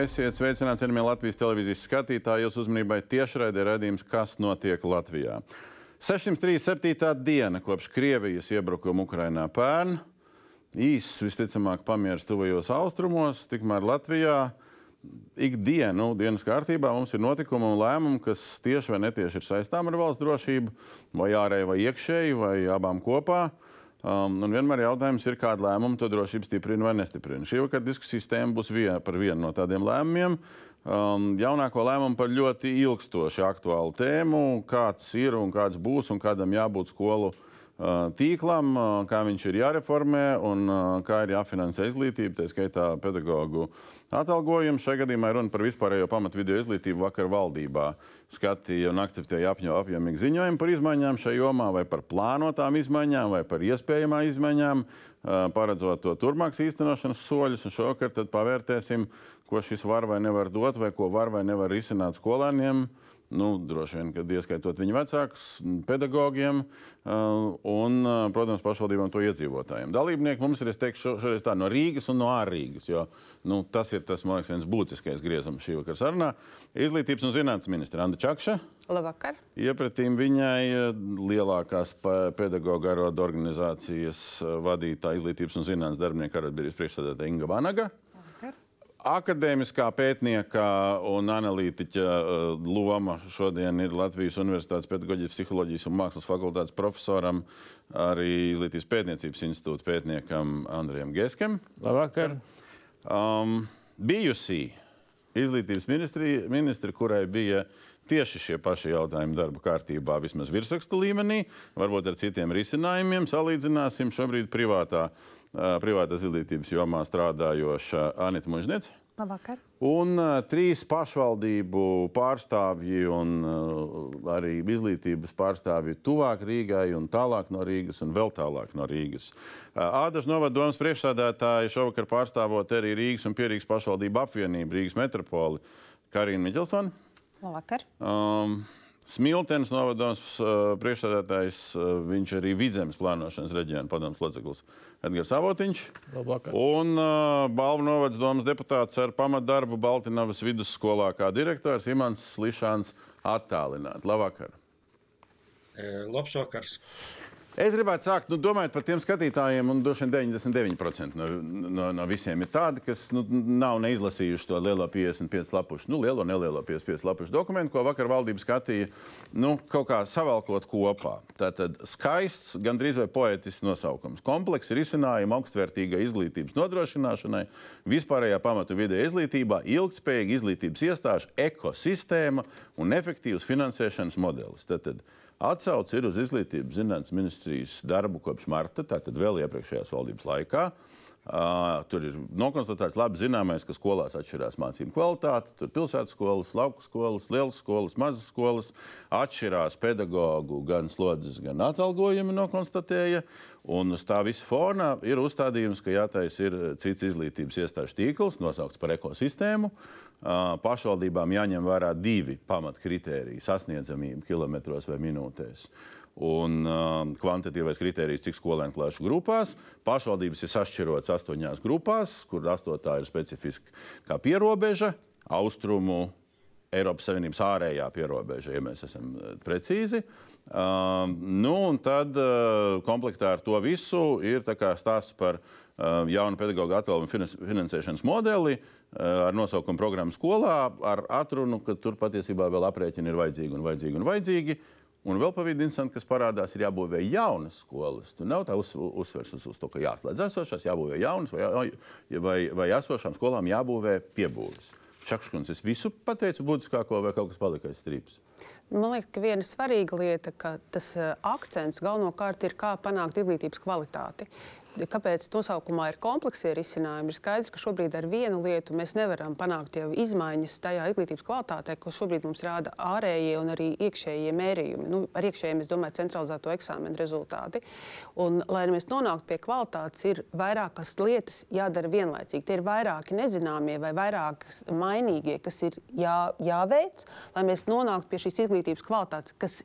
Esiet sveicināti, cienījamie Latvijas televīzijas skatītāji. Jūsu uzmanībai tiešraidē redzējums, kas notiek Latvijā. 637. diena kopš Krievijas iebrukuma Ukrainā pērn. Īss visticamāk pamieris tuvajos austrumos, tikmēr Latvijā ikdienu dienas kārtībā mums ir notikumi un lēmumi, kas tieši vai netieši ir saistām ar valsts drošību, vai ārēji, vai iekšēji, vai abām kopā. Um, un vienmēr jautājums ir, kāda lēmuma to drošību stiprina vai nestiprina. Šī vakar diskusijas tēma būs vien, par vienu no tādiem lēmumiem. Um, jaunāko lēmumu par ļoti ilgstoši aktuālu tēmu, kāds ir un kāds būs un kādam jābūt skolu uh, tīklam, uh, kā viņš ir jāreformē un uh, kā ir jāfinansē izglītība, tā skaitā pedagoģu atalgojumu. Šajā gadījumā runa par vispārējo pamatu video izglītību vakar valdībā. Skatīja un akceptēja apjomīgu ziņojumu par izmaiņām šajā jomā, vai par plānotām izmaiņām, vai par iespējamām izmaiņām, paredzot to turpmākas īstenošanas soļus. Šovakar pavērtēsim, ko šis var vai nevar dot, vai ko var vai nevar risināt skolēniem nu, droši vien, kad ieskaitot viņu vecākus, pedagogiem un, protams, pašvaldībām to iedzīvotājiem. Dalībnieki mums ir, es teikšu, šoreiz tā no Rīgas un no ārrīgas, jo nu, tas ir tas, man liekas, viens būtiskais griezums šī vakara sarunā. Izglītības un zinātnes ministra Anda Čakša. Labvakar. Iepratīm viņai lielākās pedagoģa arodu organizācijas vadītāja izglītības un zinātnes darbinieku arotbiedrības priekšsēdētāja Inga Vanaga akadēmiskā pētnieka un analītiķa uh, loma šodien ir Latvijas Universitātes pedagoģijas, psiholoģijas un mākslas fakultātes profesoram, arī Izglītības pētniecības institūta pētniekam Andrijam Geskem. Labvakar! Um, bijusī izglītības ministri, kurai bija tieši šie paši jautājumi darba kārtībā, vismaz virsrakstu līmenī, varbūt ar citiem risinājumiem, salīdzināsim šobrīd privātā privātās izglītības jomā strādājoša Anita Mužniece. Labvakar. Un uh, trīs pašvaldību pārstāvji un uh, arī izglītības pārstāvji tuvāk Rīgai un tālāk no Rīgas un vēl tālāk no Rīgas. Uh, Ādažs novadomas priekšsādātāji šovakar pārstāvot arī Rīgas un Pierīgas pašvaldību apvienību, Rīgas metropoli Karina Miķelsona. Labvakar. Um, Smiltenes novadoms uh, priekšstādātājs, uh, viņš arī vidzemes plānošanas reģiona padomus loceklis Edgars Avotiņš. Labvakar. Un uh, Balvu novads domas deputāts ar pamatdarbu Baltinavas vidusskolā kā direktors Imants Slišāns attālināt. Labvakar! E, labs vakars! Es gribētu sākt, nu, domājot par tiem skatītājiem, un droši vien 99% no, no, no visiem ir tādi, kas nu, nav neizlasījuši to lielo 55 lapušu, nu, lielo, nelielo 55 lapušu dokumentu, ko vakar valdība skatīja, nu, kaut kā savalkot kopā. Tātad skaists, gandrīz vai poetisks nosaukums. Komplekss risinājumi augstvērtīgai izglītības nodrošināšanai, vispārējā pamatu vidē izglītībā, ilgspējīga izglītības iestāžu ekosistēma un efektīvs finansēšanas modelis. Tātad, Atsauce ir uz izglītības zinātnes ministrijas darbu kopš marta, tātad vēl iepriekšējās valdības laikā. Uh, tur ir nokonstatēts labi zināmais, ka skolās atšķirās mācību kvalitāte. Tur pilsētas skolas, lauku skolas, lielas skolas, mazas skolas. Atšķirās pedagoģu gan slodzes, gan atalgojumi nokonstatēja. Un uz tā visa fona ir uzstādījums, ka jātais ir cits izglītības iestāžu tīkls, nosaukts par ekosistēmu. Uh, pašvaldībām jāņem vērā divi pamatkritēriji - sasniedzamība kilometros vai minūtēs un uh, kvantitīvais kriterijs, cik skolēnu klāšu grupās. Pašvaldības ir sašķirotas astoņās grupās, kur astotā ir specifiska kā pierobeža, austrumu, Eiropas Savienības ārējā pierobeža, ja mēs esam uh, precīzi. Uh, nu, un tad uh, komplektā ar to visu ir stāsts par uh, jaunu pedagoģu atvēlējumu finansēšanas modeli uh, ar nosaukumu programmu skolā, ar atrunu, ka tur patiesībā vēl aprēķini ir vajadzīgi un vajadzīgi un vajadzīgi. Un vēl pavisam interesanti, kas parādās, ir jābūvē jaunas skolas. Tur nav tā uz, uzsvers uz, uz to, ka jāslēdz esošās, jābūvē jaunas, vai, vai, vai esošām skolām jābūvē piebūves. Čakškuns, es visu pateicu būtiskāko, vai kaut kas palika aiz strīpas? Man liekas, ka viena svarīga lieta, ka tas uh, akcents galvenokārt ir kā panākt izglītības kvalitāti kāpēc nosaukumā ir kompleksie risinājumi, ir skaidrs, ka šobrīd ar vienu lietu mēs nevaram panākt jau izmaiņas tajā izglītības kvalitātē, ko šobrīd mums rāda ārējie un arī iekšējie mērījumi. Nu, ar iekšējiem es domāju centralizēto eksāmenu rezultāti. Un, lai mēs nonāktu pie kvalitātes, ir vairākas lietas jādara vienlaicīgi. Tie ir vairāki nezināmie vai vairākas mainīgie, kas ir jā, jāveic, lai mēs nonāktu pie šīs izglītības kvalitātes, kas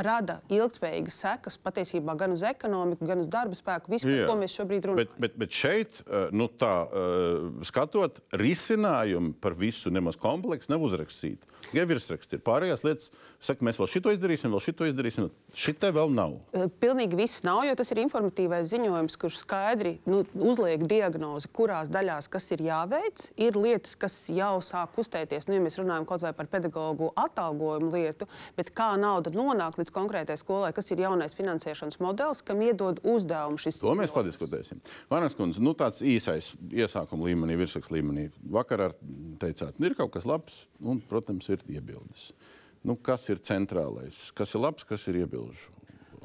rada ilgspējīgas sekas patiesībā gan uz ekonomiku, gan uz darba spēku, visu, par ko mēs šobrīd runājam. Bet, bet, bet šeit, eh, nu, tā, eh, skatot, risinājumi par visu nemaz kompleksu nav uzrakstīti. Ja virsraksts ir pārējās lietas, saka, mēs vēl šito izdarīsim, vēl šito izdarīsim. Šitai vēl nav. Eh, Pilnīgi viss nav, jo tas ir informatīvais ziņojums, kurš skaidri nu, uzliek diagnozi, kurās daļās kas ir jāveic. Ir lietas, kas jau sāk kustēties. Nu, ja mēs runājam kaut vai par pedagoģu atalgojumu lietu, bet kā nauda nonāk līdz konkrētai skolai, kas ir jaunais finansēšanas modelis, kam iedod uzdevumu šis To mēs padiskutēsim. Vanas kundze, nu, tāds īsais iesākuma līmenī, virsraksts līmenī. Vakar ar- teicāt, nu, ir kaut kas labs, un, protams, ir iebildes. Nu, kas ir centrālais? Kas ir labs, kas ir iebilžu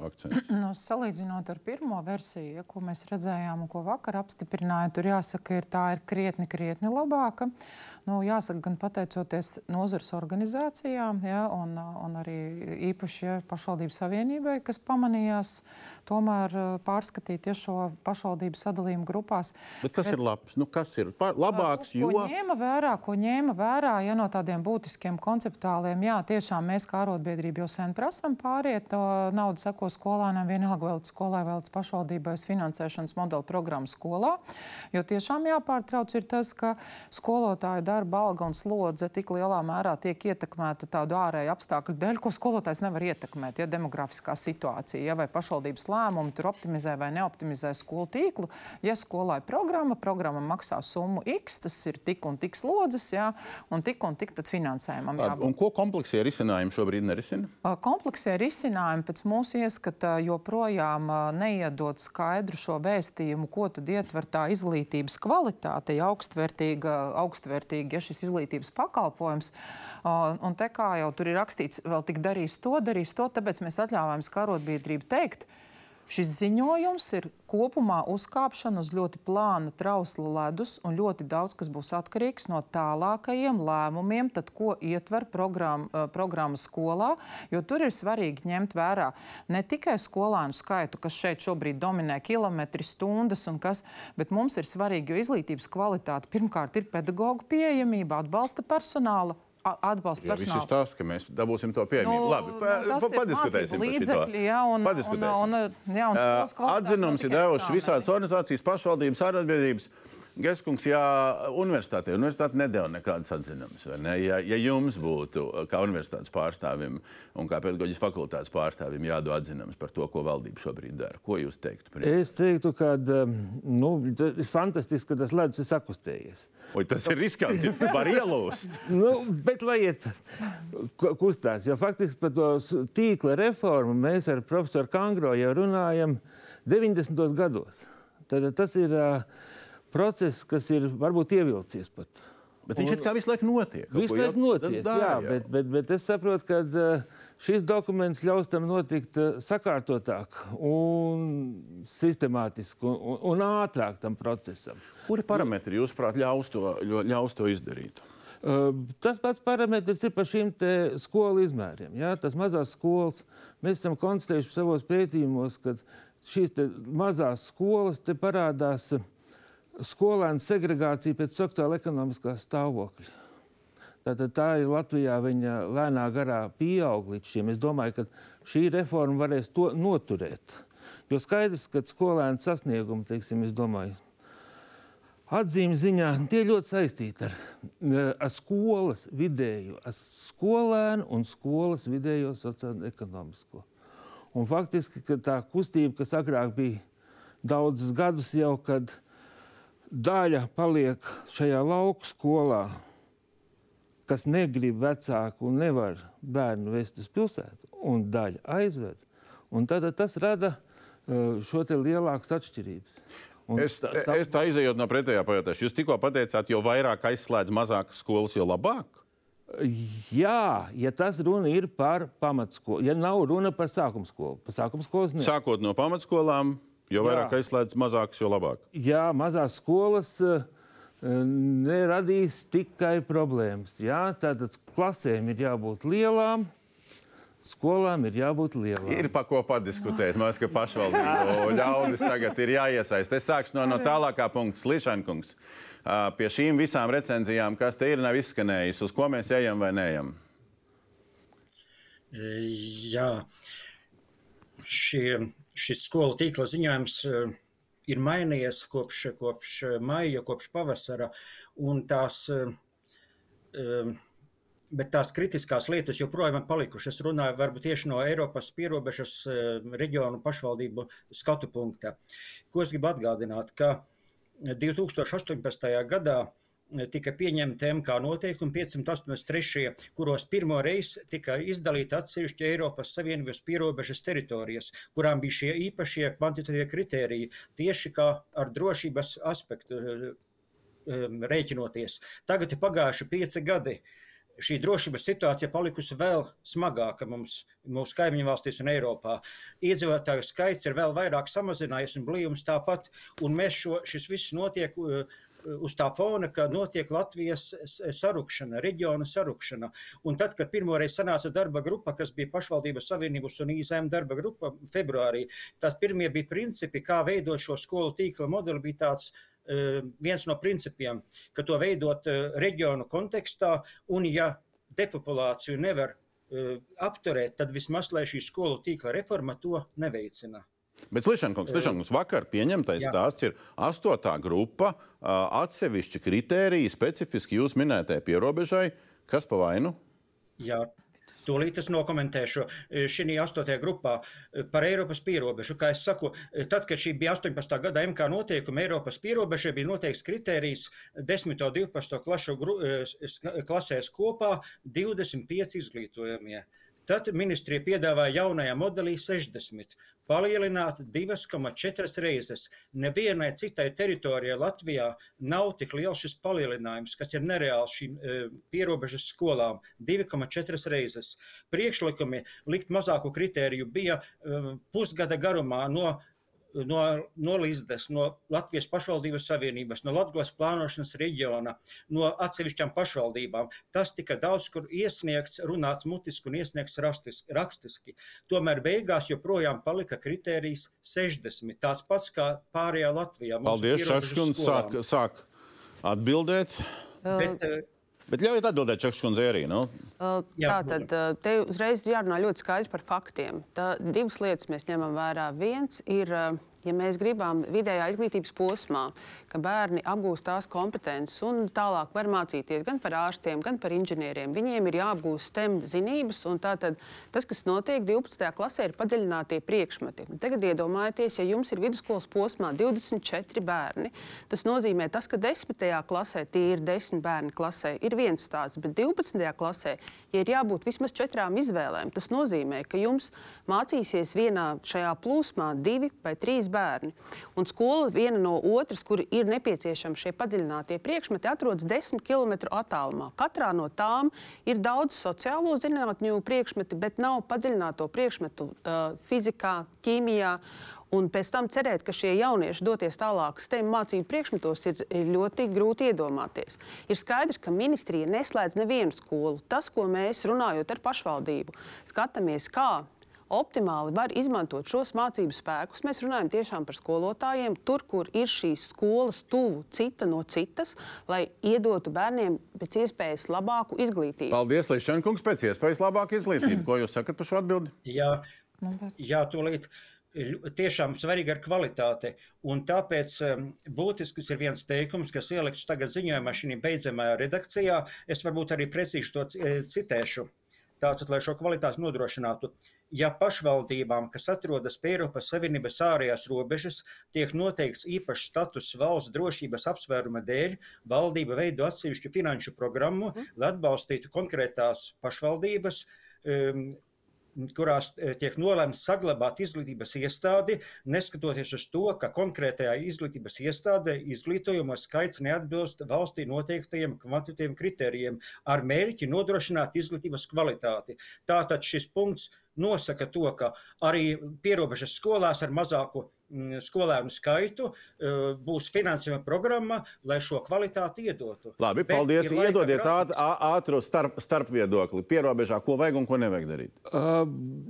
akcents? Nu, salīdzinot ar pirmo versiju, ja, ko mēs redzējām un ko vakar apstiprināja, tur jāsaka, ir tā ir krietni, krietni labāka. Nu, jāsaka, gan pateicoties nozares organizācijām, ja, un, un arī īpaši ja, pašvaldību savienībai, kas pamanījās tomēr eh, pārskatīt ja, šo pašvaldību sadalījumu grupās. Bet kas ir labs? Nu, kas ir pār, labāks? Ko Jo ņēma vērā, ko ņēma vērā ja, no tādiem būtiskiem konceptuāliem, jā, tiešām mēs kā arotbiedrība jau sen prasām pāriet to naudu seko skolēniem, vienalga vēl līdz skolai, vēl līdz pašvaldībai finansēšanas modeli programmu skolā. Jo tiešām jāpārtrauc ir tas, ka skolotāju darba alga un slodze tik lielā mērā tiek ietekmēta tādu ārēju apstākļu dēļ, ko skolotājs nevar ietekmēt. Ja demografiskā situācija, ja, vai pašvaldības lēmumi tur optimizē vai neoptimizē skolu tīklu. Ja skolai programma, programma maksā summu X, tas ir tik un tik slodzes, ja, un tik un tik finansējumam. Un ko kompleksie risinājumi šobrīd nerisina? Kompleksie risinājumi pēc mūsu ieskata joprojām neiedod skaidru šo vēstījumu, ko tad ietver tā izglītības kvalitāte, ja augstvērtīga, augstvērtīga ja šis izglītības pakalpojums. Un te kā jau tur ir rakstīts, vēl tik darīs to, darīs to, tāpēc mēs atļāvām skarotbiedrību teikt, Šis ziņojums ir kopumā uzkāpšana uz ļoti plāna trausla ledus un ļoti daudz kas būs atkarīgs no tālākajiem lēmumiem, tad, ko ietver programma, eh, programma skolā. Jo tur ir svarīgi ņemt vērā ne tikai skolēnu skaitu, kas šeit šobrīd dominē kilometri stundas, un kas, bet mums ir svarīgi, jo izglītības kvalitāte pirmkārt ir pedagoģa pieejamība, atbalsta personāla. Atbalsta Jā, viss ir personāla stāsts, ka mēs dabūsim to pieejamību. Labi, pa, nu, tas pa, padiskutēsim par līdzekļi, jā, un- Padiskutēsim. un- un- jā, un kvalitāte Atzinums ir devuši visādas organizācijas, pašvaldības, arotbiedrības. Geskungs, ja universitātē, universitāte nedēļa nekādas atzinumus, ne? Ja, ja jums būtu kā universitātes pārstāvim un kā pedagoģijas fakultātes pārstāvim jādod atzinums par to, ko valdība šobrīd dara, ko jūs teiktu? Pri? Es teiktu, ka nu, tas ir fantastiski, ka tas ledus ir sakustējies. Oi, tas ir riskanti, var ielūst. Nu, bet lai iet ku- kustās, jo faktiski par to tīkla reformu mēs ar profesoru Kangro jau runājam 90. gados. Tad tas ir uh, process, kas ir varbūt ievilcies pat. Bet viņš it kā visu laiku notiek. Visu laiku notiek, dara jā, jau. bet, bet, bet es saprotu, ka uh, šis dokuments ļaus tam notikt uh, sakārtotāk un sistemātiski un, un, un ātrāk tam procesam. Kuri parametri, jūsuprāt, ļaus to, ļaus to izdarīt? Uh, Tas pats parametrs ir par šīm te skolu izmēriem. Jā, tas mazās skolas mēs esam konstatējuši savos pētījumos, ka šīs mazās skolas te parādās uh, skolēnu segregācija pēc sociāla ekonomiskā stāvokļa. Tātad tā ir Latvijā viņa lēnā garā pieaug līdz šim. Es domāju, ka šī reforma varēs to noturēt. Jo skaidrs, ka skolēnu sasniegumi, teiksim, es domāju, atzīme ziņā tie ļoti saistīti ar, ar skolas vidējo, ar skolēnu un skolas vidējo sociālo-ekonomisko. Faktiski tā kustība, kas agrāk bija daudzus gadus jau, kad daļa paliek šajā lauku skolā, kas negrib vecāku un nevar bērnu vest uz pilsētu, un daļa aizved. Un tad tas rada uh, šo te lielākas atšķirības. Un Es, tā, tā... es tā izējot no pretējā pajautāšu. Jūs tikko pateicāt, jo vairāk aizslēdz mazākas skolas, jo labāk. Jā, ja tas runa ir par pamatskolu, ja nav runa par sākuma skolu, par sākuma skolas ne. Sākot no pamatskolām, jo Jā. vairāk aizslēdz mazākas, jo labāk. Jā, mazās skolas eh, neradīs tikai problēmas. Jā, tātad klasēm ir jābūt lielām, skolām ir jābūt lielām. Ir par ko padiskutēt. Mēs kā pašvaldību ļaudis tagad ir jāiesaist. Es sākšu no, no tālākā punkta. Slišankungs. Pie šīm visām recenzijām, kas te ir, nav izskanējis, uz ko mēs ejam vai neejam. Jā, šie, šis skolu tīkla ziņojums eh, ir mainījies kopš, kopš maija, kopš pavasara, un tās, eh, eh, bet tās kritiskās lietas joprojām ir palikušas. Es runāju varbūt tieši no Eiropas pierobežas reģionu pašvaldību skatu punkta. Ko es gribu atgādināt, ka 2018. gadā tika pieņemta MK noteikumi 583, kuros pirmo reizi tika izdalīta atsevišķa Eiropas Savienības pierobežas teritorijas, kurām bija šie īpašie kvantitatīvie kritēriji, tieši kā ar drošības aspektu um, rēķinoties. Tagad ir pagājuši pieci gadi. Šī drošības situācija palikusi vēl smagāka mums, mūsu kaimiņu valstīs un Eiropā. Iedzīvotāju skaits ir vēl vairāk samazinājies un blīvums tāpat, un mēs šo, šis viss notiek uh, uz tā fona, ka notiek Latvijas sarukšana, reģiona sarukšana. Un tad, kad pirmoreiz sanāca darba grupa, kas bija pašvaldības savienības un IZM darba grupa februārī, tās pirmie bija principi, kā veidot šo skolu tīkla modeli, bija tāds uh, viens no principiem, ka to veidot uh, reģionu kontekstā, un ja depopulāciju nevar uh, apturēt, tad vismaz, lai šī skolu tīkla reforma to neveicina. Bet Slišankungs, Slišankungs vakar pieņemtais Jā. stāsts ir astotā grupa, atsevišķi kritēriji, specifiski jūs minētajai pierobežai. Kas pa vainu? Jā, Tūlīt es nokomentēšu šī astotajā grupā par Eiropas pierobežu. Kā jau saku, tad, kad šī bija 18. gada MK noteikuma, Eiropas pierobežai bija noteikts kriterijs 10. un 12. klašu klasēs kopā 25 izglītojamie. Tad ministrija piedāvāja jaunajā modelī 60, palielināt 2,4 reizes. Nevienai citai teritorijai Latvijā nav tik liels šis palielinājums, kas ir nereāls šīm e, pierobežas skolām - 2,4 reizes. Priekšlikumi likt mazāku kritēriju bija e, pusgada garumā no no Nolizdes, no Latvijas pašvaldības savienības, no Latvijas plānošanas reģiona, no atsevišķām pašvaldībām. Tas tika daudz kur iesniegts, runāts mutiski un iesniegts rastiski. rakstiski. Tomēr beigās joprojām palika kritērijs 60, tāds pats kā pārējā Latvijā. Paldies, Čakškuns, sāk, sāk atbildēt. Bet, uh, Bet ļaujiet atbildēt Čakškundzei arī. Nu? Uh, tā tad te uzreiz jārunā ļoti skaidri par faktiem. Tā, divas lietas mēs ņemam vērā. Viens ir uh, ja mēs gribam vidējā izglītības posmā, ka bērni apgūst tās kompetences un tālāk var mācīties gan par ārstiem, gan par inženieriem, viņiem ir jāapgūst STEM zinības. Tātad tas, kas notiek 12. klasē, ir padziļinātie priekšmeti. Tagad iedomājieties, ja jums ir vidusskolas posmā 24 bērni, tas nozīmē, tas, ka 10. klasē tie ir 10 bērni klasē, ir viens stāsts, bet 12. klasē, ja ir jābūt vismaz četrām izvēlēm, tas nozīmē, ka jums mācīsies vienā šajā plūsmā divi vai trīs bērni. Un skola viena no otras, kur ir nepieciešami šie padziļinātie priekšmeti, atrodas desmit km attālumā. Katrā no tām ir daudz sociālo zinātņu priekšmeti, bet nav padziļināto priekšmetu uh, fizikā, ķīmijā. Un pēc tam cerēt, ka šie jaunieši doties tālāk STEM mācību priekšmetos, ir ļoti grūti iedomāties. Ir skaidrs, ka ministrija neslēdz nevienu skolu. Tas, ko mēs runājot ar pašvaldību, skatāmies, kā optimāli var izmantot šos mācību spēkus. Mēs runājam tiešām par skolotājiem, tur, kur ir šīs skolas tuvu cita no citas, lai iedotu bērniem pēc iespējas labāku izglītību. Paldies, Līšankungs, pēc iespējas labāku izglītību. Ko jūs sakat par šo atbildi? Jā, jā tūlīt tiešām svarīga ir kvalitāte. Un tāpēc um, būtisks ir viens teikums, kas ielikts tagad ziņojumā, šī beidzamajā redakcijā. Es varbūt arī precīzi to citēšu. Tātad, lai šo kvalitāti nodrošinātu, ja pašvaldībām, kas atrodas pie Eiropas Savienības ārējās robežas, tiek noteikts īpašs status valsts drošības apsvēruma dēļ, valdība veido atsevišķu finanšu programmu, lai atbalstītu konkrētās pašvaldības, um, kurās eh, tiek nolēmts saglabāt izglītības iestādi, neskatoties uz to, ka konkrētajā izglītības iestādē izglītojamo skaits neatbilst valstī noteiktajiem kvantitīviem kritērijiem ar mērķi nodrošināt izglītības kvalitāti. Tātad šis punkts nosaka to, ka arī pierobežas skolās ar mazāku mm, skolēnu skaitu uh, būs finansējuma programma, lai šo kvalitāti iedotu. Labi, Bet paldies. Iedodiet ātru starp, starp viedokli. Pierobežā, ko vajag un ko nevajag darīt? Uh,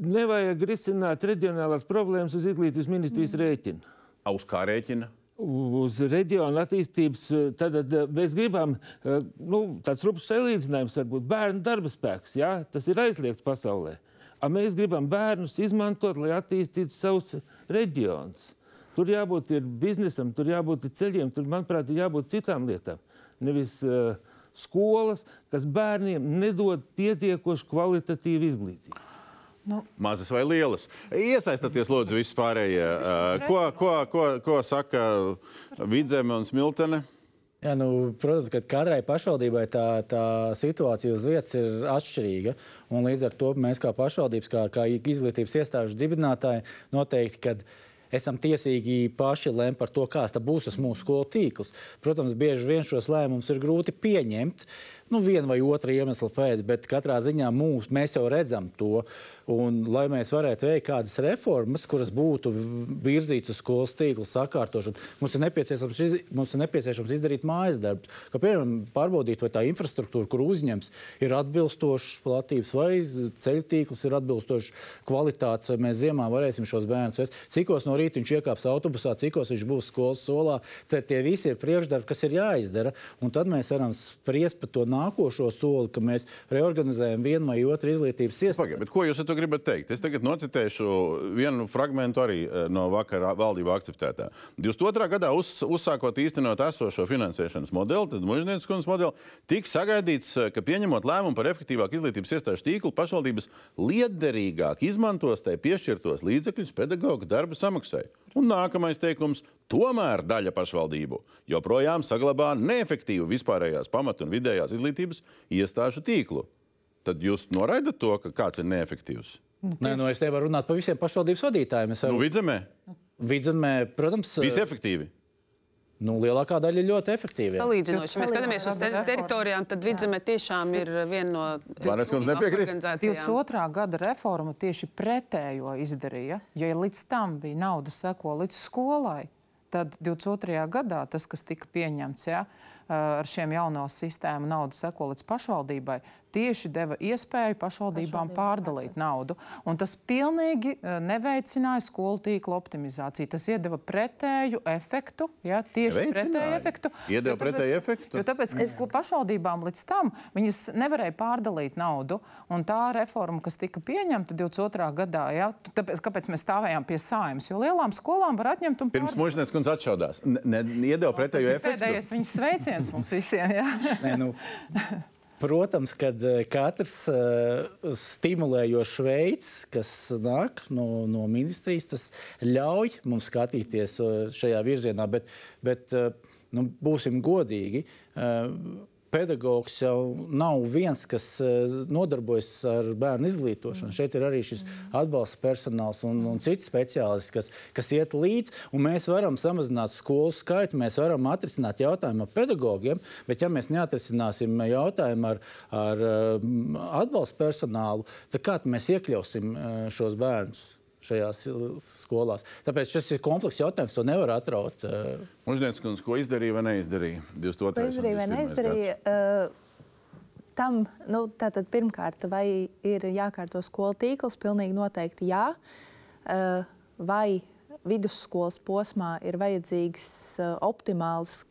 nevajag risināt reģionālās problēmas uz izglītības ministrijas mm. rēķina. Uz kā rēķina? uz reģionu attīstības. Tad, tad mēs gribam nu, tāds rupjš salīdzinājums, varbūt bērnu darba spēks. Ja? Tas ir aizliegts pasaulē. A mēs gribam bērnus izmantot, lai attīstītu savus reģionus. Tur jābūt ir biznesam, tur jābūt ir ceļiem, tur, manuprāt, ir jābūt citām lietām. Nevis uh, skolas, kas bērniem nedod pietiekoši kvalitatīvu izglītību. Nu. Mazas vai lielas. Iesaistieties, lūdzu, vispārējie. Uh, ko, ko, ko, ko saka Vidzeme un Smiltene? Jā, nu, protams, ka katrai pašvaldībai tā, tā situācija uz vietas ir atšķirīga. Līdz ar to mēs, kā pašvaldības, kā, kā izglītības iestāžu dibinātāji, noteikti esam tiesīgi paši lemt par to, kāds būs tas mūsu skolu tīkls. Protams, bieži vien šos lēmumus ir grūti pieņemt. Nu, viena vai otra iemesla pēc, bet katrā ziņā mūs, mēs jau redzam to. Un, lai mēs varētu veikt kādas reformas, kuras būtu virzītas uz skolas tīkla sakārtošanu, mums ir nepieciešams, iz, mums ir nepieciešams izdarīt mājas darbus. Kā piemēram, pārbaudīt, vai tā infrastruktūra, kur uzņems, ir atbilstošas platības, vai ceļu tīkls ir atbilstošs kvalitātes, vai mēs ziemā varēsim šos bērnus vest. Cikos no rīta viņš iekāps autobusā, cikos viņš būs skolas solā. Tad tie visi ir priekšdarbi, kas ir jāizdara. Un tad mēs varam spriest par to nākošo soli, ka mēs reorganizējam vienu vai otru izglītības iestādi. Ko jūs to gribat teikt? Es tagad nocitēšu vienu fragment arī eh, no vakara valdību akceptētā. 22. gadā uz, uzsākot īstenot esošo finansēšanas modeli, tad mužnieces kundzes modeli, tika sagaidīts, eh, ka pieņemot lēmumu par efektīvāku izglītības iestāžu tīklu, pašvaldības liederīgāk izmantos tai piešķirtos līdzekļus pedagoģa darba samaksai. Un nākamais teikums - tomēr daļa pašvaldību joprojām saglabā neefektīvu vispārējās pamatu un vidējās izglītības iestāžu tīklu tad jūs noraidat to, ka kāds ir neefektīvs? Nu, Nē, nu es nevaru runāt par visiem pašvaldības vadītājiem. Es varu... nu, vidzemē? Vidzemē, protams, visi efektīvi. Nu, lielākā daļa ir ļoti efektīva. Salīdzinoši, ja mēs skatāmies uz ter teritorijām, tad vidzemē tiešām ir viena no organizācijām. 22. gada reforma tieši pretējo izdarīja. Ja līdz tam bija nauda seko līdz skolai, tad 22. gadā tas, kas tika pieņemts ja, ar šiem jauno sistēmu, nauda seko līdz pašvaldībai, tieši deva iespēju pašvaldībām pārdalīt naudu. Un tas pilnīgi eh, neveicināja skolu tīkla optimizāciju. Tas iedeva pretēju efektu. Ja, tieši pretēju efektu. Iedeva pretēju efektu. Jo tāpēc, ka es... pašvaldībām līdz tam viņas nevarēja pārdalīt naudu. Un tā reforma, kas tika pieņemta 22. gadā, ja, tāpēc, kāpēc mēs stāvējām pie sājumas? Jo lielām skolām var atņemt un Pirms mūžnieces kundze atšaudās. Ne, iedeva pretēju efektu. Pēdējais viņas sveiciens mums visiem. Ja? Nē, nu. Protams, ka eh, katrs uh, stimulējošs veids, kas nāk no, no ministrijas, tas ļauj mums skatīties uh, šajā virzienā. Bet, bet uh, nu, būsim godīgi. Uh, pedagogs jau nav viens, kas eh, nodarbojas ar bērnu izglītošanu. Šeit ir arī šis atbalsta personāls un, un cits speciālists, kas, kas iet līdzi. Mēs varam samazināt skolu skaitu, mēs varam atrisināt jautājumu ar pedagogiem, bet ja mēs neatrisināsim jautājumu ar, ar eh, atbalsta personālu, tad kā mēs iekļausim eh, šos bērnus? Šajās skolās. Tāpēc šis ir komplekss jautājums, to nevar atraut. Eh. Mūžnieces kundze, ko izdarīja vai neizdarīja? 22. Ko izdarīja vai neizdarīja? Uh, tam, nu, tātad pirmkārt, vai ir jākārto skolu tīkls? Pilnīgi noteikti jā. Uh, vai vidusskolas posmā ir vajadzīgs uh, optimāls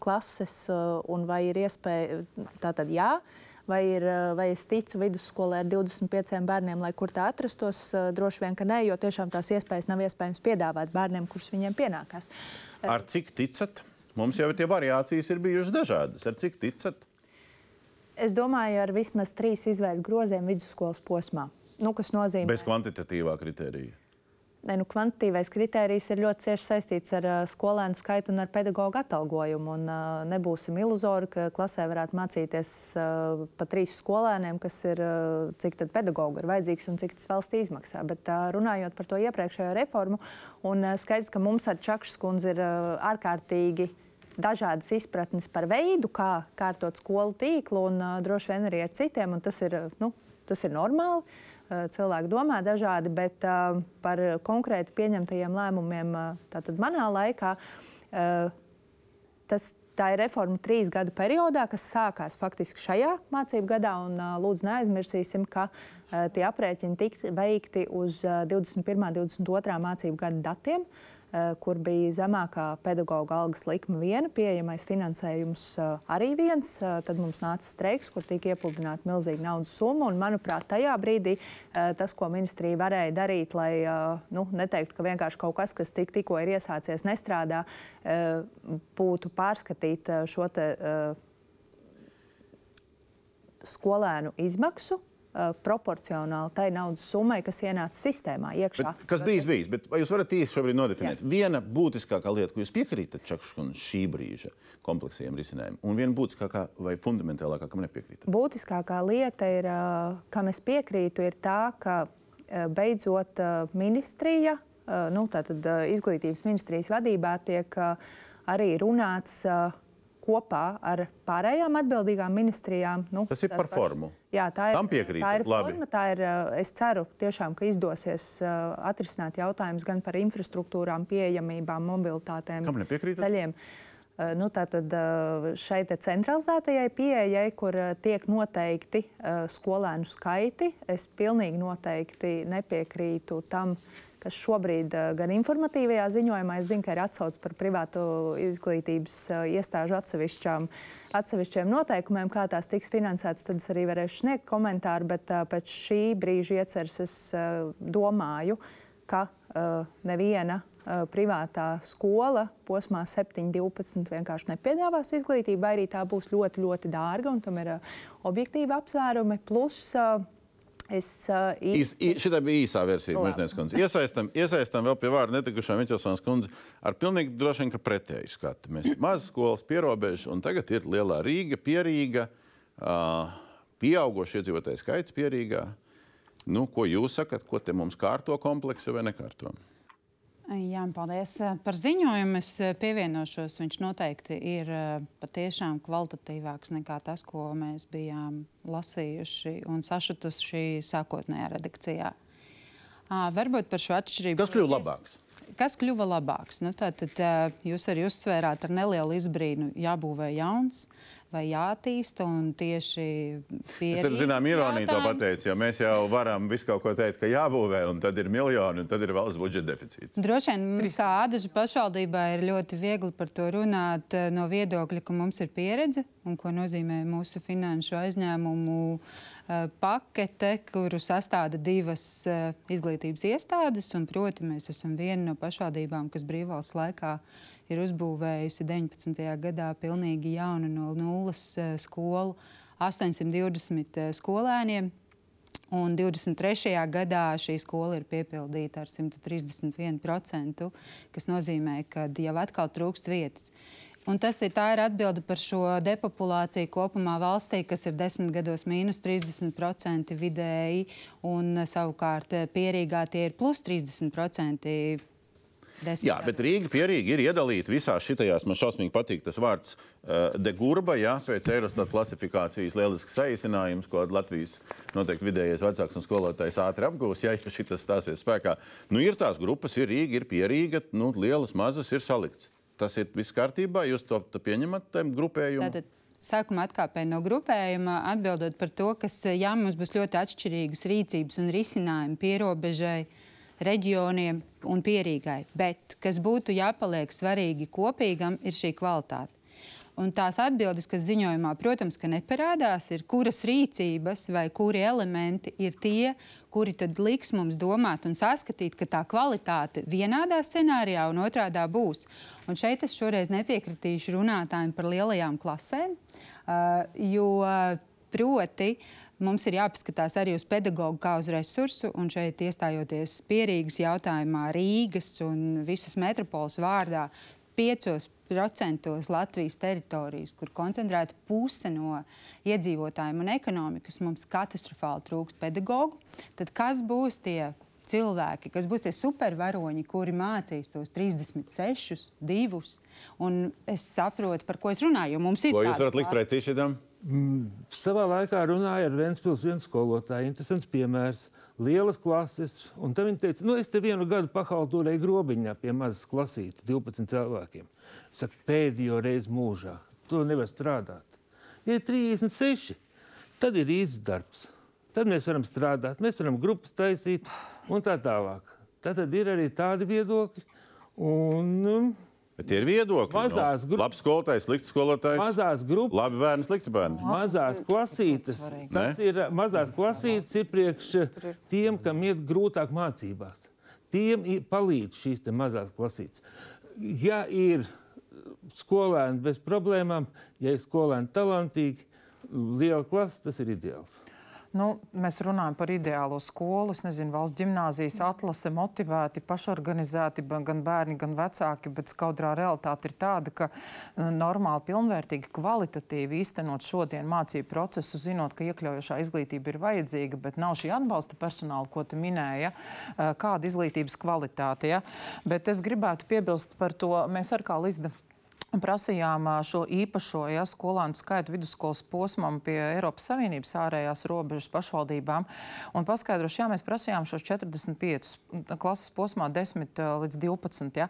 klases uh, un vai ir iespēja, tātad jā. Vai, ir, eh, vai es ticu vidusskolē ar 25 bērniem, lai kur tā atrastos. Eh, droši vien, ka nē, jo tiešām tās iespējas nav iespējams piedāvāt bērniem, kurus viņiem pienākās. Ar cik ticat? Mums jau tie variācijas ir bijušas dažādas. Ar cik ticat? Es domāju, ar vismaz trīs izvēļu groziem vidusskolas posmā. Nu, kas nozīmē? Bez kvantitatīvā kritērija. Ne, nu, kvantitīvais kriterijs ir ļoti cieši saistīts ar skolēnu skaitu un ar pedagoģu atalgojumu. Un, nebūsim iluzori, ka klasē varētu mācīties pa trīs skolēniem, kas ir cik tad pedagoģi ir vajadzīgs un cik tas valstī izmaksā. Bet runājot par to iepriekšējo reformu, un skaidrs, ka mums ar Čakšas kundzi ir ārkārtīgi dažādas izpratnes par veidu, kā kārtot skolu tīklu, un uh, droši vien arī ar citiem, tas ir, nu, tas ir normāli. Eh, cilvēki domā dažādi, bet uh, par konkrēti pieņemtajiem lēmumiem tātad manā laikā tas, tā ir reforma trīs gadu periodā, kas sākās faktiski šajā mācību gadā. Un, lūdzu, neaizmirsīsim, ka tie aprēķini tika veikti uz 21. un 22. mācību gada datiem. uh, kur bija zemākā pedagoģa algas likme viena, pieejamais finansējums uh, arī viens. Uh, tad mums nāca streiks, kur tika iepludināta milzīga naudas summa. Un, manuprāt, tajā brīdī tas, ko ministrija varēja darīt, lai nu, neteiktu, ka vienkārši kaut kas, kas tik, tikko ir iesācies, nestrādā, būtu pārskatīt šo te, skolēnu izmaksu uh, proporcionāli tai naudas summai, kas ienāca sistēmā iekšā. Bet, kas bijis bijis? Bet vai jūs varat īsi šobrīd nodefinēt? Jā. Viena būtiskākā lieta, ko jūs piekrītat Čakškunam šī brīža kompleksiem risinājumiem, un viena būtiskākā vai fundamentālākā, kam nepiekrītat? Būtiskākā lieta, ir, uh, kam es piekrītu, ir tā, ka uh, beidzot ministrija, nu, tātad izglītības ministrijas vadībā tiek arī runāts kopā ar pārējām atbildīgām ministrijām. Nu, tas ir par pašas, formu. Jā, tā ir. Tam piekrīt. Tā ir Labi. forma. Tā ir, eh, es ceru, tiešām, ka izdosies uh, atrisināt jautājumus gan par infrastruktūrām, pieejamībām, mobilitātēm, ceļiem. Uh, nu, Tātad uh, šai centralizētajai pieejai, kur tiek noteikti skolēnu skaiti, es pilnīgi noteikti nepiekrītu tam, kas šobrīd eh, gan informatīvajā ziņojumā, zinu, ka ir atsauce par privātu izglītības eh, iestāžu atsevišķiem noteikumiem, kā tās tiks finansētas, tad es arī varēšu sniegt komentāru, bet eh, pēc šī brīža ieceres es domāju, ka neviena privātā skola posmā 7, 12 vienkārši nepiedāvās izglītību, vai arī tā būs ļoti, ļoti dārga, un tam ir objektīvi apsvērumi. Plus, Es, uh, īsti... Īs, šitā bija īsā versija. Iesaistam, iesaistam vēl pie vārda netikušā Miķelsons kundze ar pilnīgi droši vien pretēju skatu. Mēs mazas skolas pierobežu un tagad ir lielā Rīga, Pierīga, uh, pieaugoši iedzīvotāju skaits Pierīgā. Nu, ko jūs sakat, ko te mums kārto kompleksu vai nekārto? Jā, paldies par ziņojumu. Es pievienošos. Viņš noteikti ir patiešām kvalitatīvāks nekā tas, ko mēs bijām lasījuši un sašutuši sākotnējā redakcijā. Varbūt par šo atšķirību. Kas kļuva labāks? Kas kļuva labāks? Nu, tad, tad, jūs arī uzsvērāt ar nelielu izbrīnu, jābūvē jauns vai jātīsta. Tieši es ar zinām ironiju to pateicu, jo mēs jau varam visu kaut ko teikt, ka jābūvē, un tad ir miljoni, un tad ir valsts budžeta deficīts. Droši vien mums kā Ādažu pašvaldībā ir ļoti viegli par to runāt eh, no viedokļa, ka mums ir pieredze un ko nozīmē mūsu finanšu aizņēmumu uh, pakete, kuru sastāda divas uh, izglītības iestādes. Proti, mēs esam viena no pašvaldībām, kas brīvvalsts laikā ir uzbūvējusi 19. gadā pilnīgi jaunu no nulles eh, skolu 820 eh, skolēniem. Un 23. gadā šī skola ir piepildīta ar 131%, kas nozīmē, ka jau atkal trūkst vietas. Un tas ir, ir atbilde par šo depopulāciju kopumā valstī, kas ir desmit gados mīnus 30% vidēji, un savukārt eh, pierīgā tie ir plus 30% Jā, bet Rīga pierīgi ir iedalīta visās šitajās. Man šausmīgi patīk tas vārds uh, degurba, jā, pēc Eurostat klasifikācijas lielisks saīsinājums, ko Latvijas noteikti vidējais vecāks un skolotājs ātri apgūs, ja šis stāsies spēkā. Nu, ir tās grupas, ir Rīga, ir pierīga, nu, lielas, mazas ir salikts. Tas ir viss kārtībā, jūs to, to pieņemat tam grupējumam? Tātad sākumā atkāpēju no grupējuma, atbildot par to, ka jā, mums būs ļoti atšķirīgas rīcības un risinājumi pierobežai. Uh, reģioniem un pierīgai. Bet kas būtu jāpaliek svarīgi kopīgam, ir šī kvalitāte. Un tās atbildes, kas ziņojumā, protams, neparādās, ir, kuras rīcības vai kuri elementi ir tie, kuri liks mums domāt un saskatīt, ka tā kvalitāte vienādā scenārijā un otrādā būs. Un šeit es šoreiz nepiekritīšu runātājiem par lielajām klasēm, jo proti mums ir jāpaskatās arī uz pedagoģu kā uz resursu. Un šeit iestājoties pierīgas jautājumā Rīgas un visas metropoles vārdā, 5% Latvijas teritorijas, kur koncentrēta puse no iedzīvotājiem un ekonomikas, mums katastrofāli trūkst pedagoģu. Tad kas būs tie cilvēki, kas būs tie supervaroņi, kuri mācīs tos 36, 2. Un es saprotu, par ko es runāju. Mums ir. Ko jūs varat likt pretī šitam? Mm, savā laikā runāja ar Vēnspils vienu skolotāju. Interesants piemērs. Lielas klases. Un tad viņi teica, nu es te vienu gadu pahaltūrēju grobiņā pie mazas klasītes, 12 cilvēkiem. Es saku, pēdējo reizi mūžā. To nevar strādāt. Ja ir 36, tad ir īsts darbs. Tad mēs varam strādāt, mēs varam grupas taisīt un tā tālāk. Tad ir arī tādi viedokļi. Un, um, Bet tie ir viedokļi. Mazās nu, gru- Labs skolotājs, slikts skolotājs. mazās grupas. Labi bērni, slikti bērni. Mazās klasītes, tas ir mazās klasītes, ir priekš tiem, kam iet grūtāk mācībās. Tiem palīdz šīs te mazās klasītes. Ja ir skolēni bez problēmām, ja ir skolēni talantīgi, liela klase, tas ir ideāls. Nu, mēs runājam par ideālo skolu. Es nezinu, valsts gimnāzijas atlase, motivēti, pašorganizēti gan bērni, gan vecāki. Bet skaudrā realitāte ir tāda, ka eh, normāli, pilnvērtīgi, kvalitatīvi īstenot šodien mācību procesu, zinot, ka iekļaujošā izglītība ir vajadzīga, bet nav šī atbalsta personāla, ko tu minēji. Ja? Eh, Kāda izglītības kvalitāte? Ja? Bet es gribētu piebilst par to, mēs ar kā Lizda prasījām šo īpašo ja, skolānu skaitu vidusskolas posmam pie Eiropas Savienības ārējās robežas pašvaldībām. Un paskaidrošu, jā, mēs prasījām šos 45 klases posmā 10 ā, līdz 12. Ja.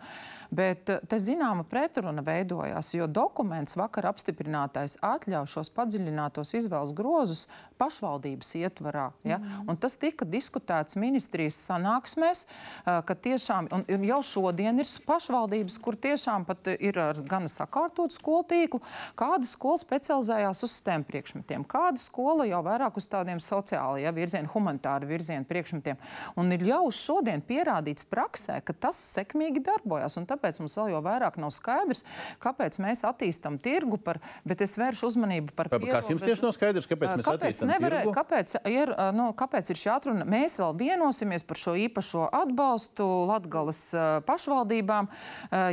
Bet te zināma pretruna veidojās, jo dokuments vakar apstiprinātais atļauj šos padziļinātos izvēles grozus pašvaldības ietvarā. Ja. Un tas tika diskutēts ministrijas sanāksmēs, ka tiešām, un, jau šodien ir pašvaldības, kur tiešām pat ir gan sakārtotu skolu tīklu, kāda skola specializējās uz STEM priekšmetiem, kāda skola jau vairāk uz tādiem sociālajiem ja, virzienu, humanitāru virzienu priekšmetiem. Un ir jau šodien pierādīts praksē, ka tas sekmīgi darbojas. Un tāpēc mums vēl jau vairāk nav skaidrs, kāpēc mēs attīstam tirgu, par, bet es vēršu uzmanību par Kas jums tieši nav skaidrs, kāpēc mēs Kāpēc, attīstām nevarē, tirgu? kāpēc, ir, nu, kāpēc ir šī atruna? Mēs vēl vienosimies par šo īpašo atbalstu Latgales pašvaldībām,